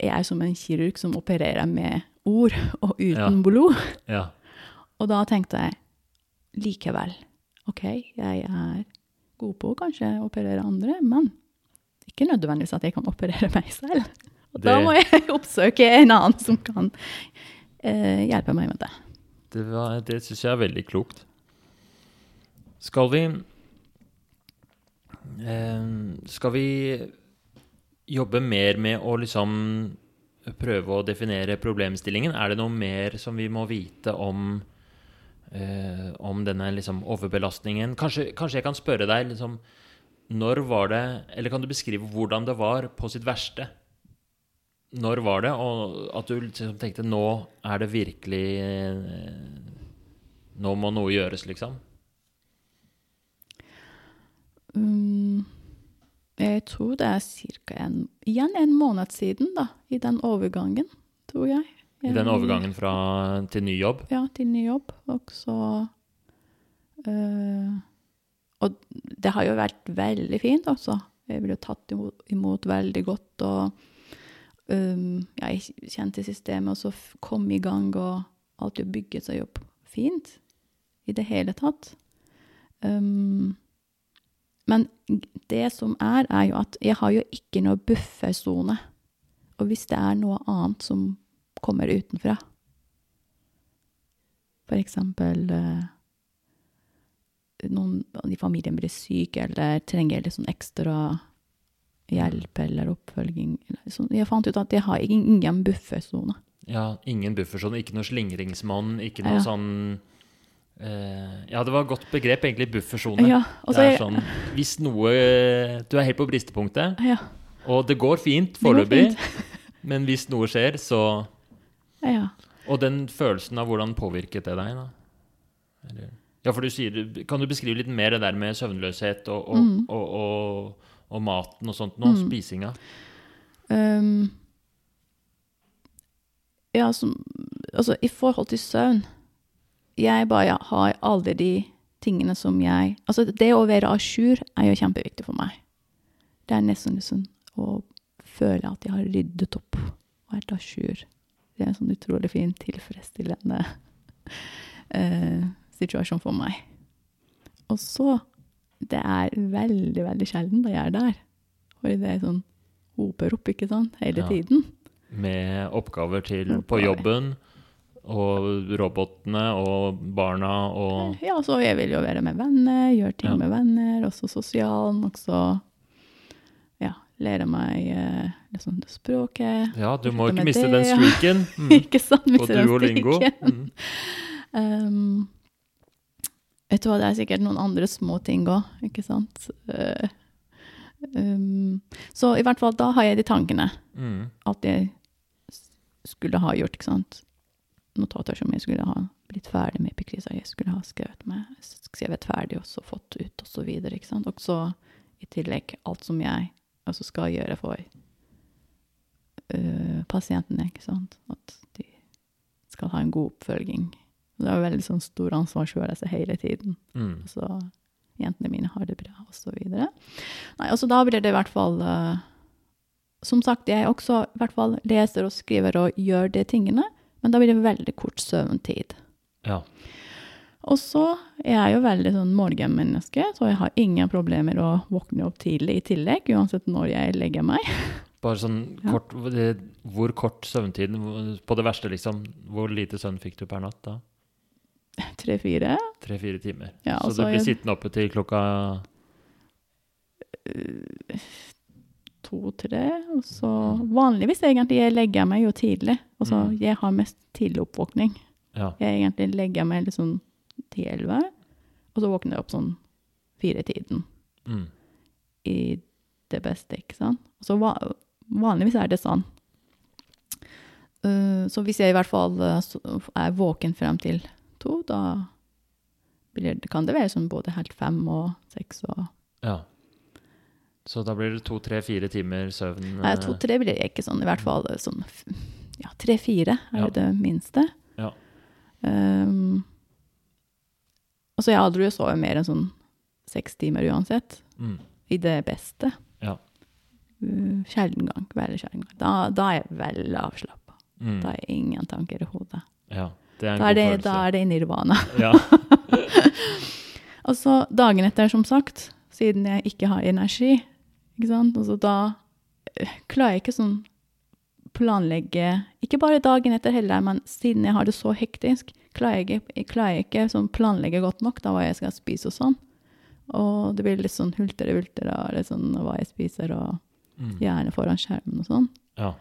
jeg er som en kirurg som opererer med ord og uten Ja. blod. Ja. Og da tenkte jeg likevel, OK, jeg er god på å kanskje operere andre, men ikke nødvendigvis at jeg kan operere meg selv. Og da må jeg <laughs> oppsøke en annen som kan eh, hjelpe meg med det. Det, var- det syns jeg er veldig klokt. Skal vi eh, Skal vi jobbe mer med å liksom prøve å definere problemstillingen? Er det noe mer som vi må vite om eh, om denne liksom overbelastningen? Kanskje, kanskje jeg kan spørre deg liksom Når var det Eller kan du beskrive hvordan det var på sitt verste? Når var det, og at du liksom tenkte nå er det virkelig eh, Nå må noe gjøres, liksom? Um, jeg tror det er ca. En, igjen en måned siden, da, i den overgangen, tror jeg. I den overgangen fra, til ny jobb? Ja, til ny jobb. Og så uh, Og det har jo vært veldig fint også. Jeg ble tatt imot, imot veldig godt, og um, ja, kjente systemet, og så kom i gang, og alt jo bygget seg opp fint i det hele tatt. Um, men det som er, er jo at jeg har jo ikke noe buffersone. Og hvis det er noe annet som kommer utenfra, for eksempel eh, noen i familien blir syk eller trenger litt sånn ekstra hjelp eller oppfølging. Jeg fant ut at jeg har ingen, buffersone. Ja, ingen buffersone, ikke noe slingringsmonn, ikke noe Ja. sånn uh, Ja, det var et godt begrep, egentlig, buffersone. Ja, det er jeg- sånn Hvis noe Du er helt på bristepunktet, Ja, og det går fint foreløpig, <laughs> men hvis noe skjer, så Ja. Og den følelsen av hvordan påvirket det deg, da? Eller, ja, for du sier Kan du beskrive litt mer det der med søvnløshet og, og, Mm. og, og, og maten og sånt nå? Mm. Spisinga? Um, ja, som, altså i forhold til søvn Jeg bare har alle de tingene som jeg Altså det å være à jour er jo kjempeviktig for meg. Det er nesten liksom å føle at jeg har ryddet opp vært à jour. Det er en sånn utrolig fin, tilfredsstillende uh, situasjon for meg. Og så Det er veldig, veldig sjelden jeg er der. For det er sånn hoper opp, ikke sant, hele Ja. tiden. Med oppgaver til på jobben, og robotene og barna og Ja, så jeg vil jo være med venner, gjøre ting Ja. med venner, også sosial, også ja, lære meg liksom det språket. Ja, du må ikke miste det, den streaken <laughs> mm, ikke sant? miste den streaken. Mm. <laughs> Um, vet du hva, det er sikkert noen andre små ting òg, ikke sant? Uh, um, så i hvert fall da har jeg de tankene. Mm. At jeg skulle ha gjort, ikke sant? Notater som jeg skulle ha blitt ferdig med epikrisa. Jeg skulle ha skrevet, med, skrevet ferdig og så fått ut, og så videre, ikke sant? Og så i tillegg alt som jeg altså skal gjøre for uh, pasientene, ikke sant? At de skal ha en god oppfølging. Det jo veldig sånn stor ansvarsfølelse hele tiden. Mm. Så jentene mine har det bra, og så videre. Nei, altså da blir det i hvert fall uh, Som sagt, jeg også i hvert fall leser og skriver og gjør de tingene, men da blir det veldig kort søvntid. Ja. Og så jeg er jo veldig sånn morgenmenneske, så jeg har ingen problemer å våkne opp tidlig i tillegg, uansett når jeg legger meg. <laughs> Bare sånn kort ja. Hvor kort søvntiden, På det verste, liksom. Hvor lite søvn fikk du per natt da? Tre-fire. Tre-fire timer. Ja, Så altså, du blir jeg- sittende oppe til klokka To-tre. Og så vanligvis egentlig jeg legger meg jo tidlig. Altså Mm. jeg har mest tidlig oppvåkning. Ja. Jeg egentlig legger meg litt sånn til elleve, og så våkner jeg opp sånn fire-tiden. Mm. i det beste, ikke sant? Så va vanligvis er det sånn. Uh, så hvis jeg i hvert fall uh, er våken frem til to, da blir kan det være sånn både helt fem og seks og ja. Så da blir det to, tre, fire timer søvn? Nei, eh, to-tre blir det ikke sånn, i hvert fall uh, sånn ja, tre-fire er Ja. det minste. Ja. Um, altså jeg aldri sovet mer enn sånn seks timer uansett. Mm. I det beste. Ja. Uh, Sjelden gang. Veldig sjelden gang. Da, da er jeg veldig avslappa. Mm. Da er ingen tanker i hodet. Ja, det er en Da er det, da er det nirvana. Ja. <laughs> Og så dagen etter, som sagt, siden jeg ikke har energi, ikke sant, og så da eh, klarer jeg ikke sånn planlegge Ikke bare dagen etter heller, men siden jeg har det så hektisk, klarer jeg, jeg klarer ikke sånn planlegge godt nok da hva jeg skal spise og sånn. Og det blir litt sånn hultere-vultere av sånn hva jeg spiser, og Mm. gjerne foran skjermen og sånn. ja.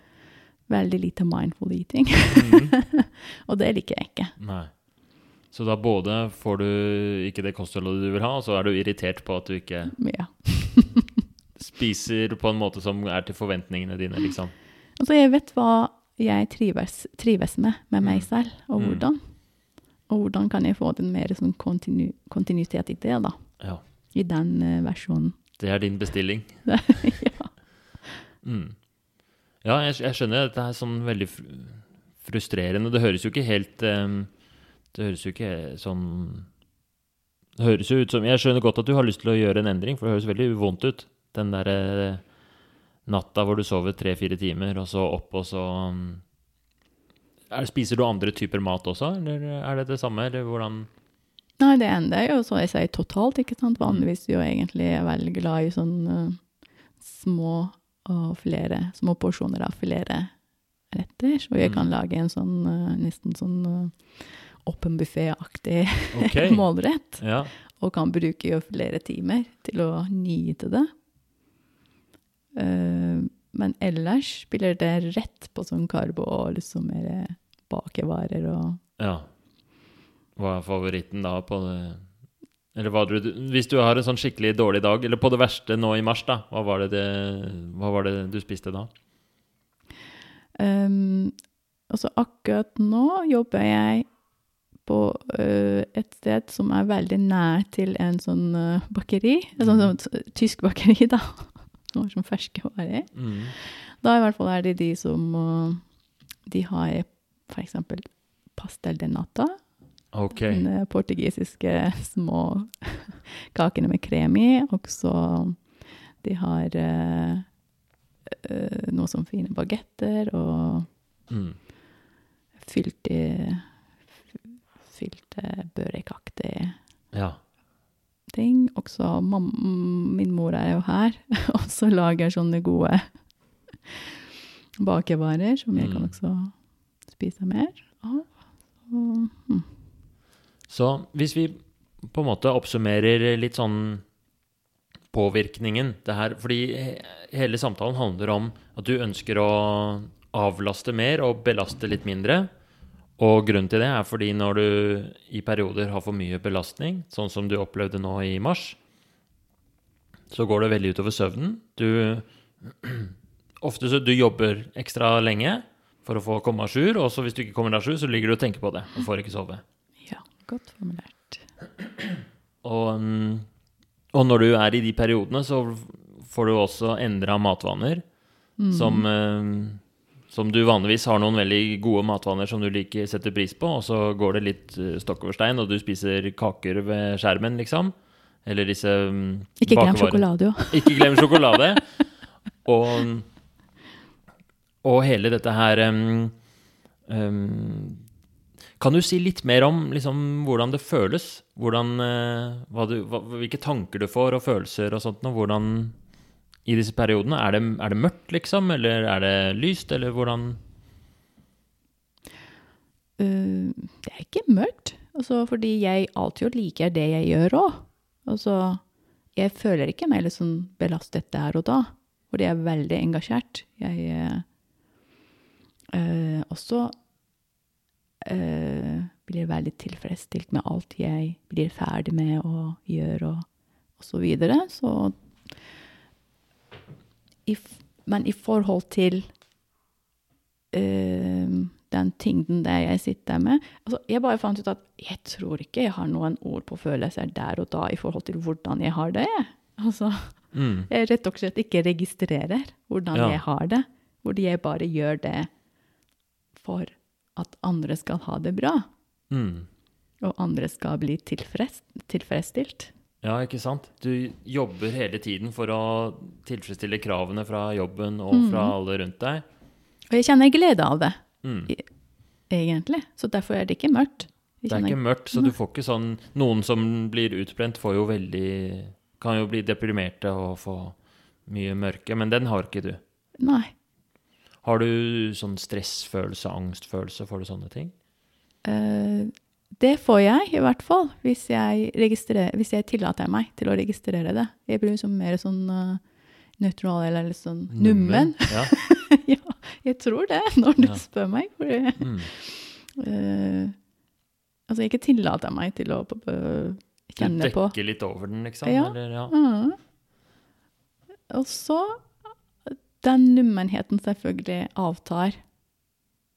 Veldig lite mindful eating. Mm. <laughs> og det liker jeg ikke. Nei. Så da både får du ikke det kostholdet du vil ha, og så er du irritert på at du ikke Ja. <laughs> <laughs> spiser på en måte som er til forventningene dine, liksom. Altså, jeg vet hva jeg trives, trives med med meg Mm. selv, og Mm. hvordan. Og hvordan kan jeg få den mer sånn kontinu, kontinuitet i det, da. Ja. I den uh, versjonen. Det er din bestilling. ja. Mm. Ja, jeg, jeg skjønner. Dette er sånn veldig fr- frustrerende. Det høres jo ikke helt Det høres jo ikke sånn Det høres jo ut som Jeg skjønner godt at du har lyst til å gjøre en endring, for det høres veldig vondt ut. Den derre natta hvor du sover tre-fire timer, og så opp, og så er, Spiser du andre typer mat også, eller er det det samme, eller hvordan Nei, det ender jo, så jeg sier totalt, ikke sant. Vanligvis jo egentlig veldig glad i sånn uh, små og flere, små porsjoner av flere retter. Så jeg kan Mm. lage en sånn eh, nesten sånn åpen buffé-aktig <laughs> okay. målrett. Ja. og kan bruke jo flere timer til å nyte det. Eh, men ellers spiller det rett på sånn karbo og liksom mer bakevarer og Ja. Hva er favoritten da på det Eller hva du Hvis du har en sånn skikkelig dårlig dag, eller på det verste nå i mars, da, hva var det, det, hva var det du spiste da? Um, altså akkurat nå jobber jeg på uh, et sted som er veldig nær til en sånn uh, bakeri. En sånn, sånn t- tysk bakeri, da. <laughs> Som har sånn ferskvarer. Mm. Da i hvert fall er det de som uh, De har eksempel pastel de nata. Ok. Den øh, portugisiske små <laughs> kakene med krem i. Og så de har uh, noe som fine bagetter og Mm. fylt i fylte børekaktige børekaktig Ja. ting. Også min mor er jo her, <laughs> og så lager sånne gode bakevarer som jeg kan Mm. også spise mer av. Og, hm. Så hvis vi på en måte oppsummerer litt sånn påvirkningen det her, Fordi hele samtalen handler om at du ønsker å avlaste mer og belaste litt mindre. Og grunnen til det er fordi når du i perioder har for mye belastning, sånn som du opplevde nå i mars, så går det veldig utover søvnen. Du <clears throat> Ofte så du jobber ekstra lenge for å få komme à jour, og så hvis du ikke kommer à jour, så ligger du og tenker på det og får ikke sove. Godt formulert. Og, mm, og når du er i de periodene, så får du også endra matvaner. Mm. Som, eh, som du vanligvis har noen veldig gode matvaner som du liker setter pris på, og så går det litt eh, stokk over stein, og du spiser kaker ved skjermen, liksom. Eller disse mm, Ikke glem sjokolade, jo. <laughs> Ikke glem sjokolade. Og, og hele dette her um, em, Kan du si litt mer om liksom, hvordan det føles? Hvordan, eh, hva du, hva, hvilke tanker du får, og følelser og sånt? Og hvordan i disse periodene? Er det, er det mørkt, liksom? Eller er det lyst? Eller hvordan Uh, det er ikke mørkt, altså, fordi jeg alltid liker det jeg gjør òg. Altså, jeg føler ikke meg sånn belastet der og da, fordi jeg er veldig engasjert. Jeg eh, også blir veldig tilfredsstilt med alt jeg blir ferdig med å gjøre, og, og så videre. Så i, Men i forhold til uh, den tyngden der jeg sitter med. Altså, jeg bare fant ut at jeg tror ikke jeg har noen ord på følelser der og da i forhold til hvordan jeg har det. Altså, mm, <laughs> jeg rett og slett ikke registrerer hvordan Ja. jeg har det. Hvor jeg bare gjør det for at andre skal ha det bra. mm. Og andre skal bli tilfreds, tilfredsstilt. Ja, ikke sant? Du jobber hele tiden for å tilfredsstille kravene fra jobben og fra Mhm. alle rundt deg. Og jeg kjenner glede av det. Mm. egentlig. Så derfor er det ikke mørkt. Det er ikke mørkt, så du får ikke sånn Noen som blir utbrent, får jo veldig Kan jo bli deprimerte og få mye mørke, men den har ikke du. Nei. Har du sånn stressfølelse, angstfølelse, får du sånne ting? Uh, det får jeg, i hvert fall, hvis jeg, hvis jeg tillater meg til å registrere det. Jeg blir liksom mer sånn uh, nøytral eller litt sånn nummen. Ja. <laughs> ja, jeg tror det, når du Ja. spør meg. For det, Mm. Uh, altså, jeg ikke tillater meg til å uh, kjenne på. dekker litt over den, liksom? Ja. Eller, ja. Mhm. Og så Den nummenheten selvfølgelig avtar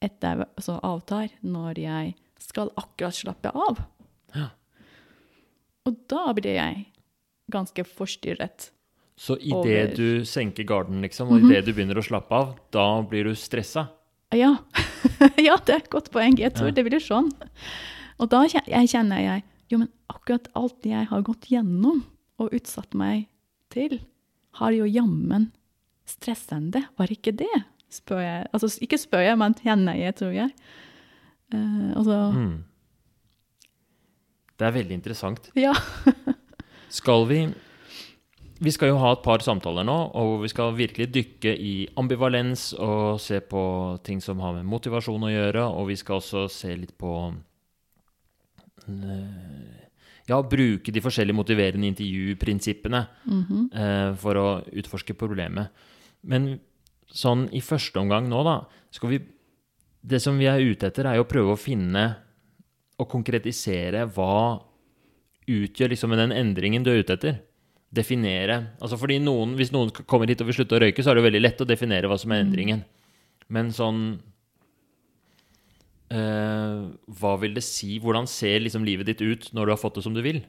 etter, altså avtar når jeg skal akkurat slappe av. Ja. Og da blir jeg ganske forstyrret. Så idet du senker garden, liksom, og Mhm. idet du begynner å slappe av, da blir du stressa? Ja, <laughs> ja det er et godt poeng. Jeg tror Ja. det blir sånn. Og da kjenner jeg jo, men akkurat alt jeg har gått gjennom og utsatt meg til, har jo jammen stressende. Var ikke det? Spør jeg. Altså ikke spør jeg, men kjenner jeg, tror jeg. Uh, altså, Mm. Det er veldig interessant. ja. <laughs> Skal vi Vi skal jo ha et par samtaler nå, og vi skal virkelig dykke i ambivalens og se på ting som har med motivasjon å gjøre, og vi skal også se litt på eh, Ja, bruke de forskjellige motiverende intervjuprinsippene mm -hmm. uh, for å utforske problemet. Men sånn i første omgang nå, da, skal vi Det som vi er ute etter, er jo å prøve å finne og konkretisere hva utgjør liksom den endringen du er ute etter. Definere. Altså fordi noen, Hvis noen kommer hit og vil slutte å røyke, så er det jo veldig lett å definere hva som er endringen. Men sånn øh, Hva vil det si? Hvordan ser liksom livet ditt ut når du har fått det som du vil?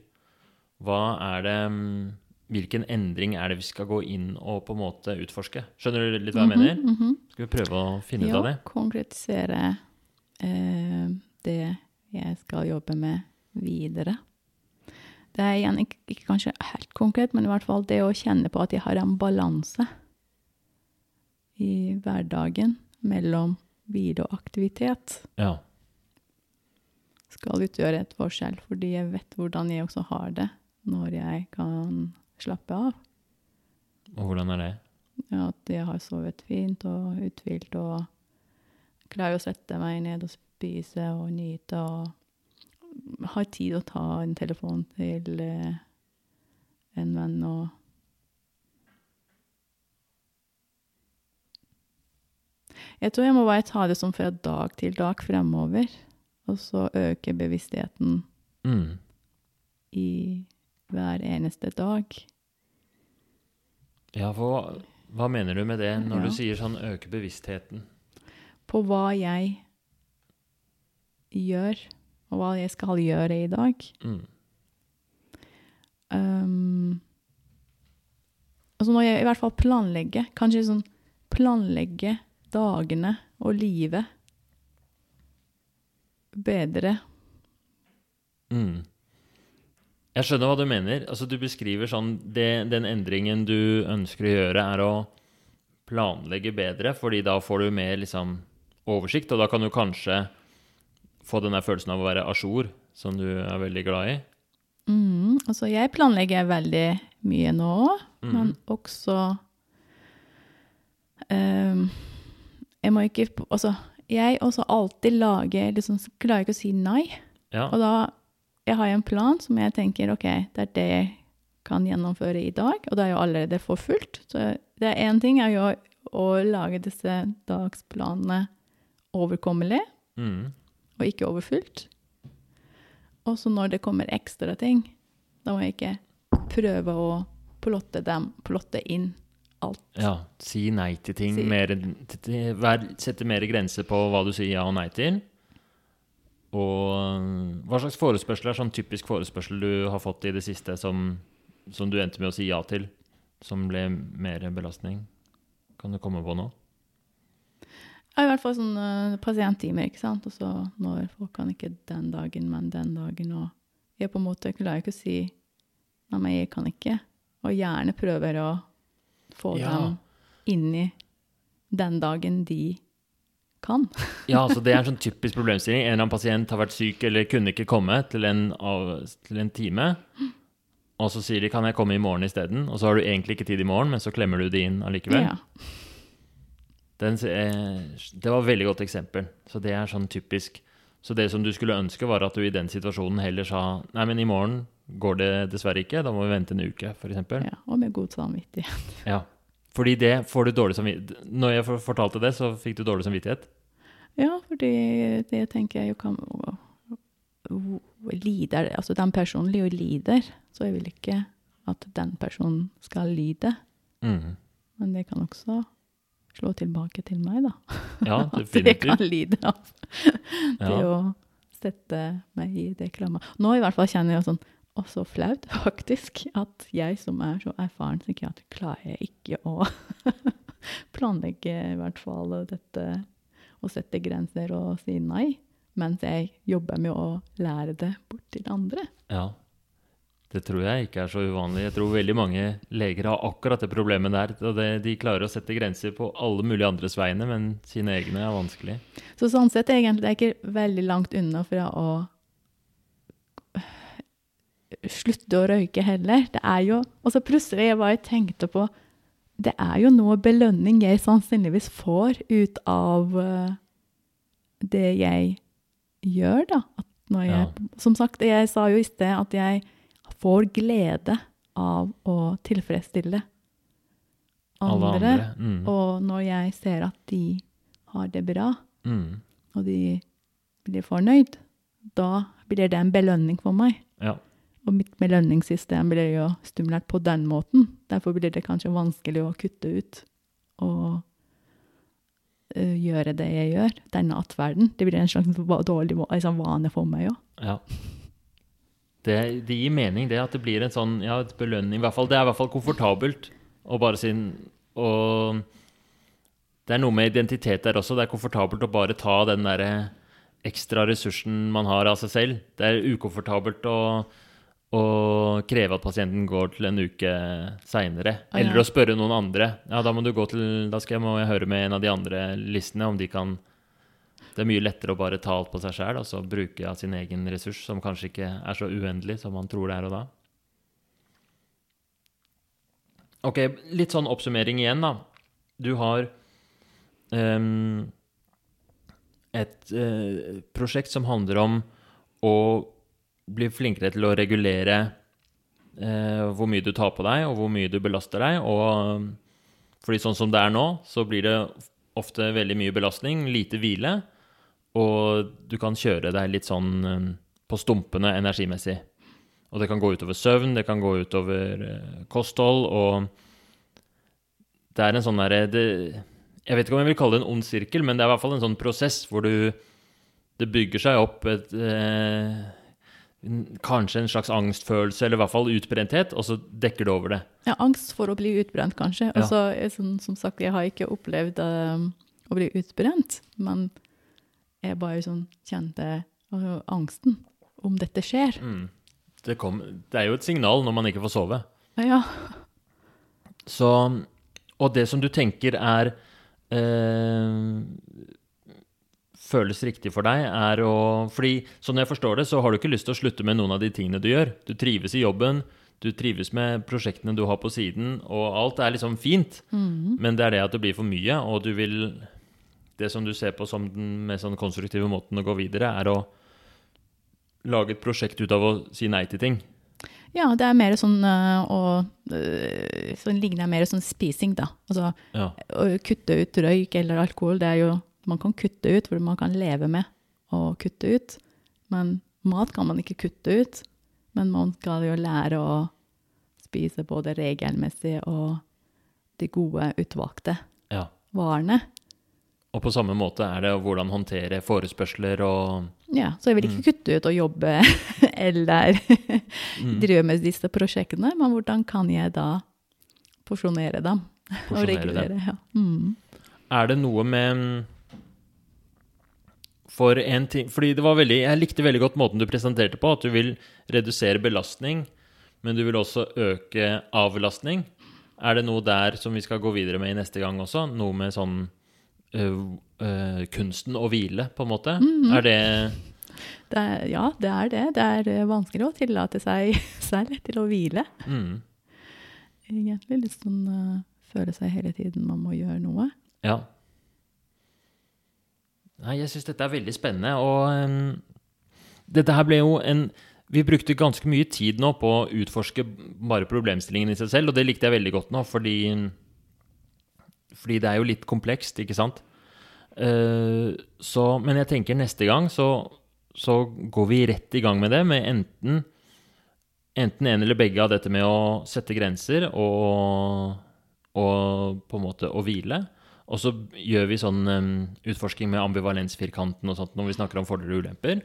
Hva er det mm, Hvilken endring er det vi skal gå inn og på en måte utforske? Skjønner du litt hva jeg mener? Mhm. Skal vi prøve å finne ut av det? Ja, konkretisere eh, det jeg skal jobbe med videre. Det er igjen ikke, ikke kanskje helt konkret, men i hvert fall det å kjenne på at jeg har en balanse i hverdagen mellom hvile og aktivitet. Ja. Skal utgjøre et forskjell, fordi jeg vet hvordan jeg også har det når jeg kan slappe av. Og hvordan er det? Ja, at jeg har sovet fint og uthvilt og klarer å sette meg ned og spise og nyte og har tid å ta en telefon til eh, en venn og Jeg tror jeg må bare ta det som fra dag til dag fremover, og så øke bevisstheten Mm. i hver eneste dag. Ja, for hva, mener du med det når Ja. du sier sånn øke bevisstheten? på hva jeg gjør, og hva jeg skal gjøre i dag. Mm. Um, altså når jeg i hvert fall planlegger, kanskje sånn planlegge dagene og livet bedre. Mm. Jeg skjønner hva du mener. Altså, du beskriver sånn det, Den endringen du ønsker å gjøre, er å planlegge bedre, fordi da får du mer liksom, oversikt, og da kan du kanskje få den der følelsen av å være a jour, som du er veldig glad i. Mm, altså jeg planlegger veldig mye nå, Mm. men også um, Jeg må ikke Altså, jeg også alltid lager liksom, Klarer ikke å si nei. Ja. Og da jeg har en plan som jeg tenker ok, det er det jeg kan gjennomføre i dag, og det er jo allerede for fullt. Så det er én ting er jo å lage disse dagsplanene overkommelig Mm. og ikke overfylt. Og så når det kommer ekstra ting, da må jeg ikke prøve å plotte dem, plotte inn alt. ja. Si nei til ting. Si- Mer, til, til, sette mer grenser på hva du sier ja og nei til. Og hva slags forespørsel er sånn typisk forespørsel du har fått i det siste som, som du endte med å si ja til, som ble mer belastning? Kan du komme på noe? Ja, I hvert fall sånn uh, pasienttimer, ikke sant. Og så når folk kan ikke den dagen, men den dagen. Og jeg på en måte klarer ikke å si nei, men jeg kan ikke. Og gjerne prøver å få Ja. dem inn i den dagen de kan. Ja, altså det er en sånn typisk problemstilling. En eller annen pasient har vært syk eller kunne ikke komme til en, av, til en time. Og så sier de 'kan jeg komme i morgen isteden', og så har du egentlig ikke tid i morgen, men så klemmer du det inn allikevel. Ja. Den, eh, det var et veldig godt eksempel. Så det er sånn typisk. Så det som du skulle ønske, var at du i den situasjonen heller sa 'nei, men i morgen går det dessverre ikke, da må vi vente en uke', f.eks. ja. Og med god samvittighet. Ja. Fordi det får du dårlig samvittighet Når jeg fortalte det, så fikk du dårlig samvittighet. Ja, fordi det tenker jeg jo kan lider, altså Den personen jo lider, så jeg vil ikke at den personen skal lide. Mm. Men det kan også slå tilbake til meg, da. Ja, <laughs> At jeg kan lide av <laughs> det Ja. å sette meg i det klemma. Nå i hvert fall kjenner jeg sånn Å, så flaut, <laughs> faktisk, at jeg som er så erfaren psykiater, klarer jeg ikke å <laughs> planlegge i hvert fall dette å sette grenser og si nei, mens jeg jobber med å lære det bort til andre. Ja. Det tror jeg ikke er så uvanlig. Jeg tror veldig mange leger har akkurat det problemet der. Og det, de klarer å sette grenser på alle mulige andres vegne, men sine egne er vanskelig. Så sånn sett egentlig det er ikke veldig langt unna fra å slutte å røyke heller. Det er jo Og så plutselig jeg bare tenkte på Det er jo noe belønning jeg sannsynligvis får ut av eh, det jeg gjør, da. At når jeg, Som sagt, jeg sa jo i sted at jeg får glede av å tilfredsstille andre. andre. Mm. Og når jeg ser at de har det bra, Mm. og de blir fornøyd, da blir det en belønning for meg. Ja. Og mitt belønningssystem blir jo stimulert på den måten. Derfor blir det kanskje vanskelig å kutte ut og eh, gjøre det jeg gjør. Denne atferden. Det blir en slags dårlig liksom, vane for meg òg. ja. Det, det gir mening, det, at det blir en sånn ja, et belønning. Fall, det er i hvert fall komfortabelt å bare si Og det er noe med identitet der også. Det er komfortabelt å bare ta den derre ekstra ressursen man har av seg selv. Det er ukomfortabelt å, å kreve at pasienten går til en uke seinere. Ah, ja. Eller å spørre noen andre. Ja, da må du gå til Da skal jeg, må jeg høre med en av de andre listene om de kan Det er mye lettere å bare ta alt på seg sjæl, altså bruke av sin egen ressurs, som kanskje ikke er så uendelig som man tror det er og da. Ok, litt sånn oppsummering igjen, da. Du har um, et uh, prosjekt som handler om å bli flinkere til å regulere eh, hvor mye du tar på deg, og hvor mye du belaster deg. Og fordi sånn som det er nå, så blir det ofte veldig mye belastning, lite hvile, og du kan kjøre deg litt sånn eh, på stumpene energimessig. Og det kan gå utover søvn, det kan gå utover eh, kosthold, og det er en sånn derre Jeg vet ikke om jeg vil kalle det en ond sirkel, men det er i hvert fall en sånn prosess hvor du Det bygger seg opp et eh, Kanskje en slags angstfølelse, eller i hvert fall utbrenthet, og så dekker det over det. Ja, angst for å bli utbrent, kanskje. Ja. Og så, er sånn, som sagt, jeg har ikke opplevd eh, å bli utbrent, men jeg bare sånn kjente uh, angsten om dette skjer. Mm. Det, kom, det er jo et signal når man ikke får sove. Ja, Så, og det som du tenker er eh, føles riktig for deg, er å Fordi sånn jeg forstår det, så har du ikke lyst til å slutte med noen av de tingene du gjør. Du trives i jobben, du trives med prosjektene du har på siden, og alt er liksom fint. Men det er det at det blir for mye, og du vil Det som du ser på som den mest sånn konstruktive måten å gå videre, er å lage et prosjekt ut av å si nei til ting. ja det er mer sånn eh, å Sånn ligner mer sånn spising, da. Altså Ja. å kutte ut røyk eller alkohol, det er jo Man kan kutte ut, for man kan leve med å kutte ut. Men mat kan man ikke kutte ut. Men man skal jo lære å spise både regelmessig og de gode, utvalgte ja. varene. Og på samme måte er det hvordan håndtere forespørsler og Ja, så jeg vil ikke kutte ut og jobbe <laughs> eller <laughs> drive med disse prosjektene, men hvordan kan jeg da porsjonere dem? og regulere, dem. Ja. Mm. Er det noe med For en ting Fordi det var veldig Jeg likte veldig godt måten du presenterte på, at du vil redusere belastning, men du vil også øke avlastning. Er det noe der som vi skal gå videre med i neste gang også? Noe med sånn øh, øh, kunsten å hvile, på en måte? Mhm. Er det Det er, ja, det er det. Det er vanskelig å tillate seg <laughs> selv til å hvile. mm, Egentlig litt sånn uh, føle seg hele tiden man må gjøre noe. Ja. Nei, jeg syns dette er veldig spennende, og um, dette her ble jo en Vi brukte ganske mye tid nå på å utforske bare problemstillingen i seg selv, og det likte jeg veldig godt nå, fordi Fordi det er jo litt komplekst, ikke sant? Uh, så, men jeg tenker neste gang så, så går vi rett i gang med det, med enten Enten en eller begge av dette med å sette grenser og, og på en måte å hvile. Og så gjør vi sånn um, utforsking med ambivalensfirkanten og sånt når vi snakker om fordeler og ulemper,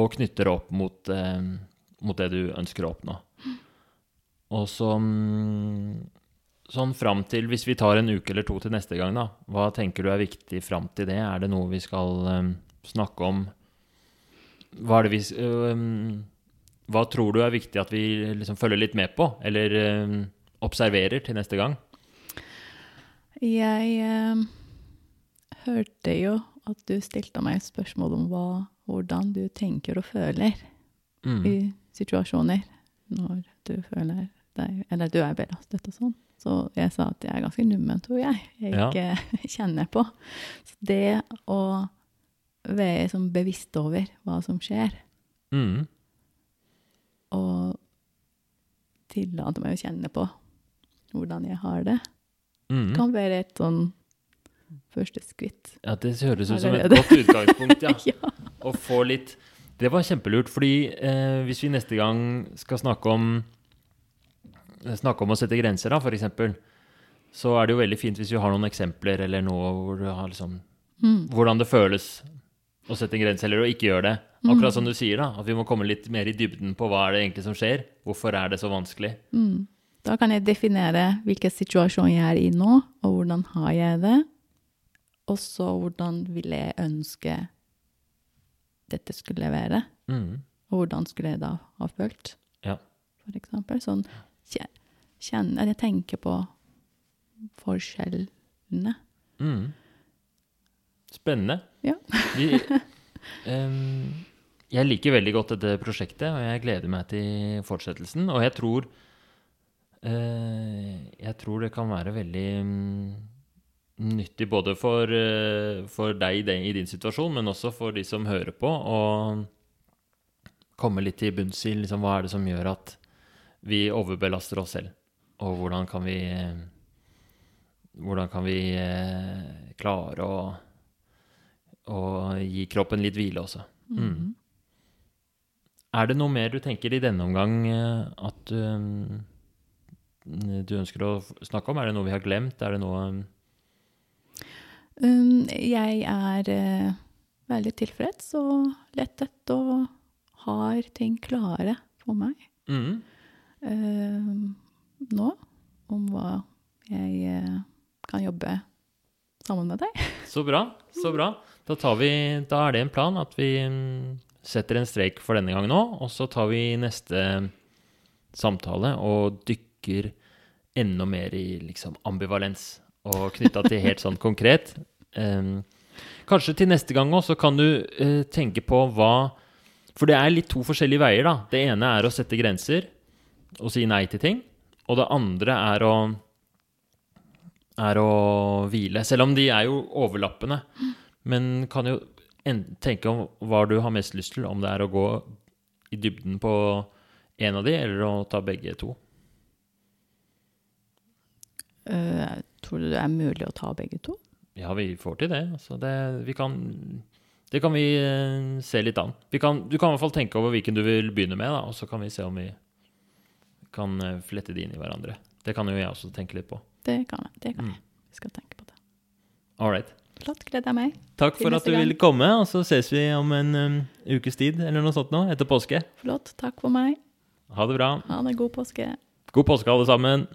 og knytter det opp mot, um, mot det du ønsker å oppnå. Og så um, sånn fram til Hvis vi tar en uke eller to til neste gang, da, hva tenker du er viktig fram til det? Er det noe vi skal snakke om? Hva er det vi Hva tror du er viktig at vi liksom følger litt med på, eller observerer til neste gang? Jeg eh, hørte jo at du stilte meg spørsmål om hva, hvordan du tenker og føler Mm. i situasjoner når du føler deg Eller du er belastet og sånn. Så jeg sa at jeg er ganske nummen, tror jeg. Jeg Ja. ikke <laughs> kjenner på. Så det å være sånn bevisst over hva som skjer, Mm. og tillate meg å kjenne på hvordan jeg har det, Mm. kan være et sånn første skritt. Ja, det høres ut som et godt utgangspunkt, ja. <laughs> ja. Å få litt Det var kjempelurt, fordi eh, hvis vi neste gang skal snakke om Snakke om å sette grenser, da, eksempel, så er det jo veldig fint hvis vi har noen eksempler eller noe hvor du har liksom Mm. Hvordan det føles å sette en grense eller å ikke gjøre det. Akkurat som du sier, da. At vi må komme litt mer i dybden på hva er det egentlig som skjer. Hvorfor er det så vanskelig? Mm. Da kan jeg definere hvilken situasjon jeg er i nå, og hvordan har jeg det. Og så hvordan vil jeg ønske dette skulle være. Mm. Og hvordan skulle jeg da ha følt, Ja. for eksempel. Sånn kje- At Jeg tenker på forskjellene. Mm. Spennende. Ja. Vi, um, jeg liker veldig godt dette prosjektet, og jeg gleder meg til fortsettelsen. Og jeg tror Jeg tror det kan være veldig mm, nyttig både for, eh, for deg i din situasjon, men også for de som hører på, å komme litt til bunns i liksom, hva er det som gjør at vi overbelaster oss selv, og hvordan kan vi eh, hvordan kan vi eh, klare å, å gi kroppen litt hvile også? Mm. Er det noe mer du tenker i denne omgang eh, at du, mm, du ønsker å snakke om? Er det noe vi har glemt? Er det noe mm, Um, jeg er uh, veldig tilfreds og lettet og har ting klare for meg. mm, uh, nå om hva jeg uh, kan jobbe sammen med deg. <laughs> Så bra. Så bra. Da, tar vi, da er det en plan at vi mm, setter en streik for denne gang nå, og så tar vi neste samtale og dykker enda mer i liksom ambivalens. Og knytta til helt sånn konkret. Um, kanskje til neste gang òg, så kan du uh, tenke på hva For det er litt to forskjellige veier, da. Det ene er å sette grenser og si nei til ting. Og det andre er å er å hvile. Selv om de er jo overlappende. Men kan jo tenke om hva du har mest lyst til, om det er å gå i dybden på en av de, eller å ta begge to. Eh, tror du det er mulig å ta begge to? Ja, vi får til det. Altså det, vi kan, det kan vi eh, se litt an. Vi kan, du kan i hvert fall tenke over hvilken du vil begynne med, da, og så kan vi se om vi kan eh, flette de inn i hverandre. Det kan jo jeg også tenke litt på. Det kan jeg. Det kan Mm. jeg. Vi skal tenke på det. All right. Flott. Gleder jeg meg. Takk for at du ville komme, og så ses vi om en um, ukes tid eller noe sånt nå, etter påske. Flott. Takk for meg. Ha det bra. Ha det. God påske. God påske, alle sammen.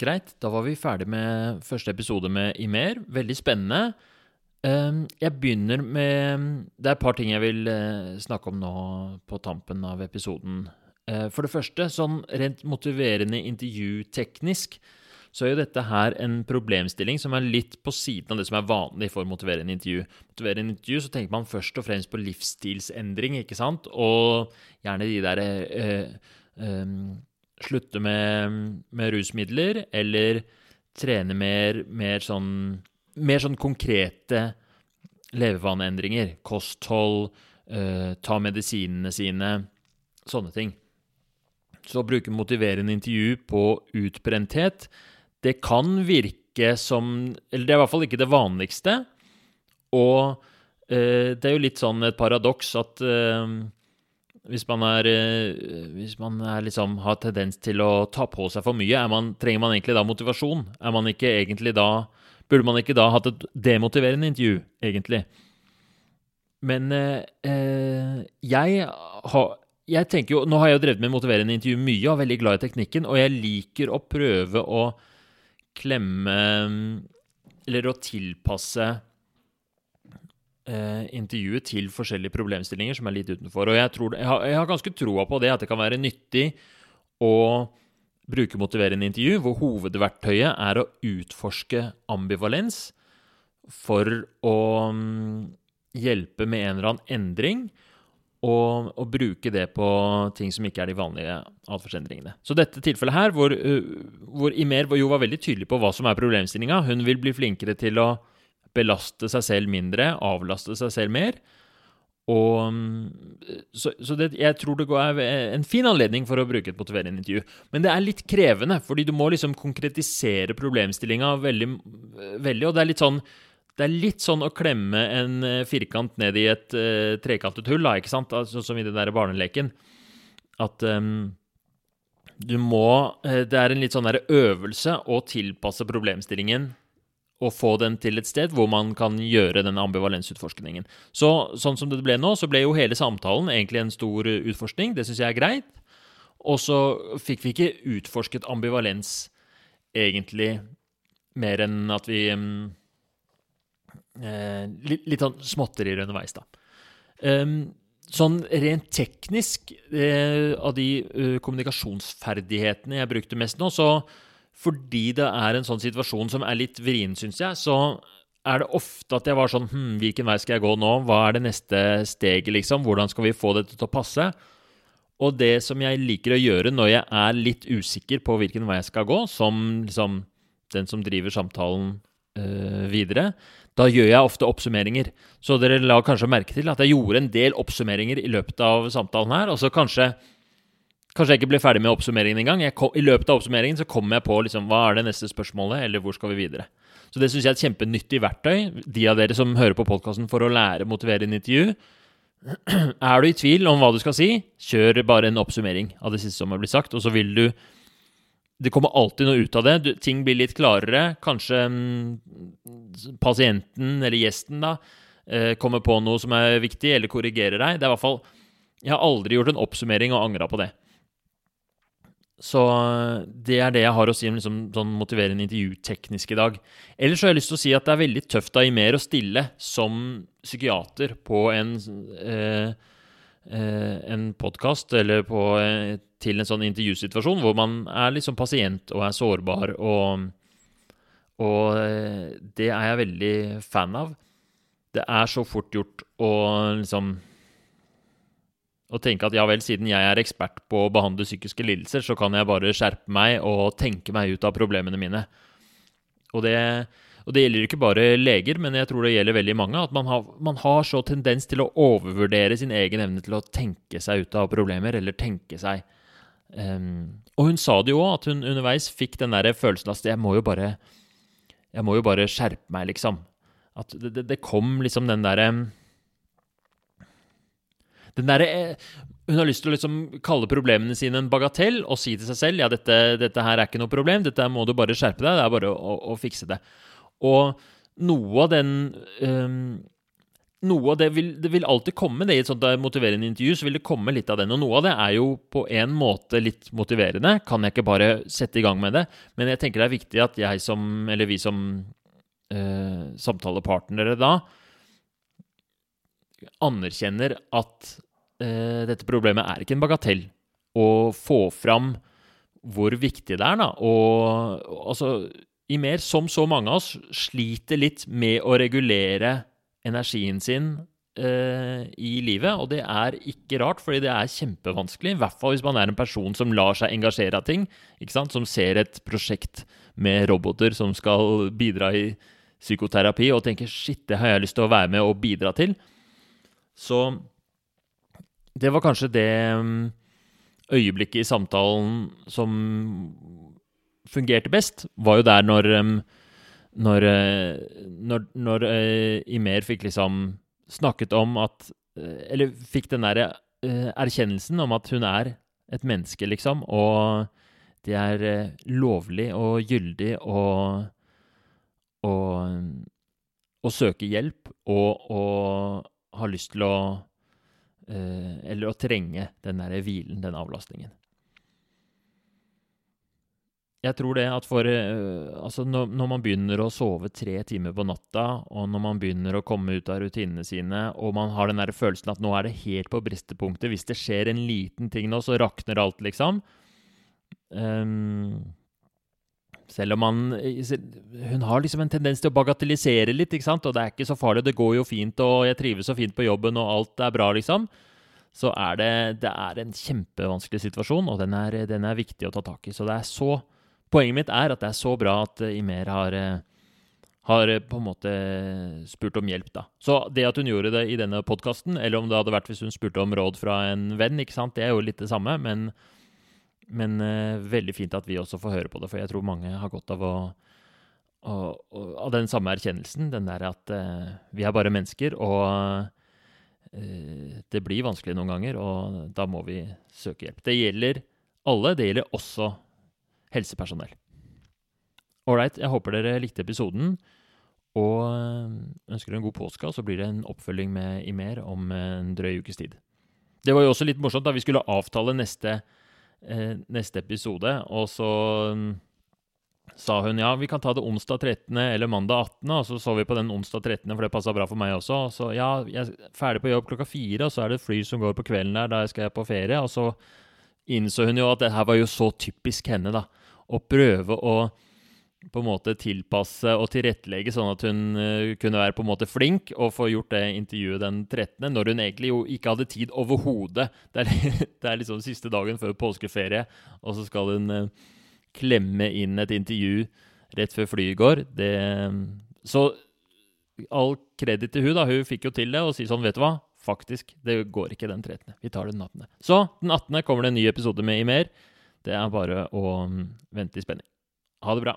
Greit, da var vi ferdig med første episode med Imer. Veldig spennende. Um, jeg begynner med Det er et par ting jeg vil uh, snakke om nå på tampen av episoden. Uh, for det første, sånn rent motiverende intervjuteknisk, så er jo dette her en problemstilling som er litt på siden av det som er vanlig for motiverende intervju. Motiverende intervju så tenker man først og fremst på livsstilsendring, ikke sant? Og gjerne de derre øh, um, Slutte med, med, rusmidler, eller trene mer, mer sånn mer sånn konkrete levevaneendringer. Kosthold, eh, ta medisinene sine, sånne ting. Så å bruke motiverende intervju på utbrenthet, det kan virke som Eller det er i hvert fall ikke det vanligste. Og eh, det er jo litt sånn et paradoks at uh, hvis man, er, hvis man er liksom, har tendens til å ta på seg for mye, man, trenger man egentlig da motivasjon? Man da Burde man ikke da hatt et demotiverende intervju, egentlig? Men eh, jeg har jeg tenker jo, Nå har jeg jo drevet med motiverende intervju mye og er veldig glad i teknikken, og jeg liker å prøve å klemme Eller å tilpasse eh, intervjuet til forskjellige problemstillinger som er litt utenfor. Og jeg, tror, jeg, har, jeg har ganske troa på det, at det kan være nyttig å bruke motiverende intervju, hvor hovedverktøyet er å utforske ambivalens for å mm, hjelpe med en eller annen endring, og, og bruke det på ting som ikke er de vanlige atferdsendringene. Så dette tilfellet her, hvor, hvor Imer jo var veldig tydelig på hva som er problemstillinga Hun vil bli flinkere til å belaste seg selv mindre, avlaste seg selv mer. Og, så, så det, jeg tror det er en fin anledning for å bruke et motiverende intervju. Men det er litt krevende, fordi du må liksom konkretisere problemstillinga veldig, veldig, Og det er litt sånn det er litt sånn å klemme en eh, firkant ned i et uh, trekantet hull, da, ikke sant? Altså, som i den der barneleken. At um, du må uh, Det er en litt sånn der øvelse å tilpasse problemstillingen og få den til et sted hvor man kan gjøre den ambivalensutforskningen. Så sånn som det ble nå, så ble jo hele samtalen egentlig en stor utforskning. Det syns jeg er greit. Og så fikk vi ikke utforsket ambivalens egentlig mer enn at vi um, eh, litt, litt sånn småtterier underveis, da. Um, sånn rent teknisk, eh, av de uh, kommunikasjonsferdighetene jeg brukte mest nå, så fordi det er en sånn situasjon som er litt vrien, syns jeg, så er det ofte at jeg var sånn Hm, hvilken vei skal jeg gå nå? Hva er det neste steget, liksom? Hvordan skal vi få dette til å passe? Og det som jeg liker å gjøre når jeg er litt usikker på hvilken vei jeg skal gå, som liksom den som driver samtalen øh, videre, da gjør jeg ofte oppsummeringer. Så dere la kanskje merke til at jeg gjorde en del oppsummeringer i løpet av samtalen her. Og så kanskje Kanskje jeg ikke ble ferdig med oppsummeringen engang. I løpet av oppsummeringen så kom jeg på liksom, hva er det neste spørsmålet, eller hvor skal vi videre. Så det syns jeg er et kjempenyttig verktøy. De av dere som hører på podkasten for å lære motivere en intervju. <clears throat> Er du i tvil om hva du skal si, kjør bare en oppsummering av det siste som har blitt sagt, og så vil du Det kommer alltid noe ut av det. Du, ting blir litt klarere. Kanskje mm, pasienten, eller gjesten, da, eh, kommer på noe som er viktig, eller korrigerer deg. Det er i hvert fall Jeg har aldri gjort en oppsummering og angra på det. Så det er det jeg har å si om liksom, sånn motiverende intervjuteknisk i dag. Ellers så har jeg lyst til å si at det er veldig tøft av i mer å stille som psykiater på en, eh, eh, en podkast eller på, eh, til en sånn intervjusituasjon hvor man er liksom pasient og er sårbar, og, og eh, det er jeg veldig fan av. Det er så fort gjort å liksom og tenke at ja vel, siden jeg er ekspert på å behandle psykiske lidelser, så kan jeg bare skjerpe meg og tenke meg ut av problemene mine. Og det, og det gjelder ikke bare leger, men jeg tror det gjelder veldig mange. At man har, man har, så tendens til å overvurdere sin egen evne til å tenke seg ut av problemer, eller tenke seg um, Og hun sa det jo òg, at hun underveis fikk den der følelsen at jeg må jo bare må jo bare skjerpe meg, liksom. At det, det, det kom liksom den derre den der, eh, hun har lyst til å liksom kalle problemene sine en bagatell og si til seg selv ja, dette, dette her er ikke noe problem, dette må du bare skjerpe deg, det er bare å, å, å fikse det. Og noe av den um, noe av det vil, det vil alltid komme det i et sånt motiverende intervju. så vil det komme litt av den, og Noe av det er jo på en måte litt motiverende. Kan jeg ikke bare sette i gang med det? Men jeg tenker det er viktig at jeg som, eller vi som eh, samtalepartnere da, anerkjenner at dette problemet er ikke en bagatell. Å få fram hvor viktig det er, da. Og, og altså Imer, som så mange av oss, sliter litt med å regulere energien sin eh, i livet. Og det er ikke rart, fordi det er kjempevanskelig. I hvert fall hvis man er en person som lar seg engasjere av ting. Som ser et prosjekt med roboter som skal bidra i psykoterapi, og tenker 'shit, det har jeg lyst til å være med og bidra til'. Så det var kanskje det mm, øyeblikket i samtalen som fungerte best, var jo der når mm, når, eh, når, når uh, Imer fikk liksom snakket om at uh, Eller fikk den derre erkjennelsen om at hun er et menneske, liksom, og det er lovlig og gyldig å, å, å søke hjelp og å ha lyst til å Eller å trenge den derre hvilen, den avlastningen jeg tror det at for uh, Altså, når, man begynner å sove tre timer på natta, og når man begynner å komme ut av rutinene sine, og man har den der følelsen at nå er det helt på bristepunktet Hvis det skjer en liten ting nå, så rakner alt, liksom. Um, selv om han Hun har liksom en tendens til å bagatellisere litt, ikke sant? Og det er ikke så farlig, det går jo fint, og jeg trives så fint på jobben, og alt er bra, liksom. Så er det, det er en kjempevanskelig situasjon, og den er, den er viktig å ta tak i. Så det er så Poenget mitt er at det er så bra at eh, Imer har, eh, har eh, på en måte spurt om hjelp, da. Så det at hun gjorde det i denne podkasten, eller om det hadde vært hvis hun spurte om råd fra en venn, ikke sant, det er jo litt det samme, men, men uh, veldig fint at vi også får høre på det, for jeg tror mange har godt av å av den samme erkjennelsen, den der at uh, vi er bare mennesker, og uh, det blir vanskelig noen ganger, og da må vi søke hjelp. Det gjelder alle, det gjelder også helsepersonell. Ålreit, jeg håper dere likte episoden. Og eh, ønsker dere en god påske, og så blir det en oppfølging med Imer om en drøy ukes tid. Det var jo også litt morsomt da vi skulle avtale neste, eh, neste episode, og så mm, sa hun ja, vi kan ta det onsdag 13. eller mandag 18., og så så vi på den onsdag 13., for det passa bra for meg også. Og så ja, jeg er ferdig på jobb klokka fire, og så er det et fly som går på kvelden der, da skal jeg på ferie. Og så innså hun jo at det her var jo så typisk henne, da å prøve å på en måte tilpasse og tilrettelegge sånn at hun uh, kunne være på en måte flink og få gjort det intervjuet den 13., når hun egentlig jo ikke hadde tid overhodet. Det, <laughs> det, er liksom siste dagen før påskeferie, og så skal hun uh, klemme inn et intervju rett før flyet går. Det, så all kreditt til hun da, hun fikk jo til det, og si sånn, vet du hva, faktisk, det går ikke den 13., vi tar den 18. Så den 18. kommer det en ny episode med i mer. Det er bare å mm, vente i spenning. Ha det bra.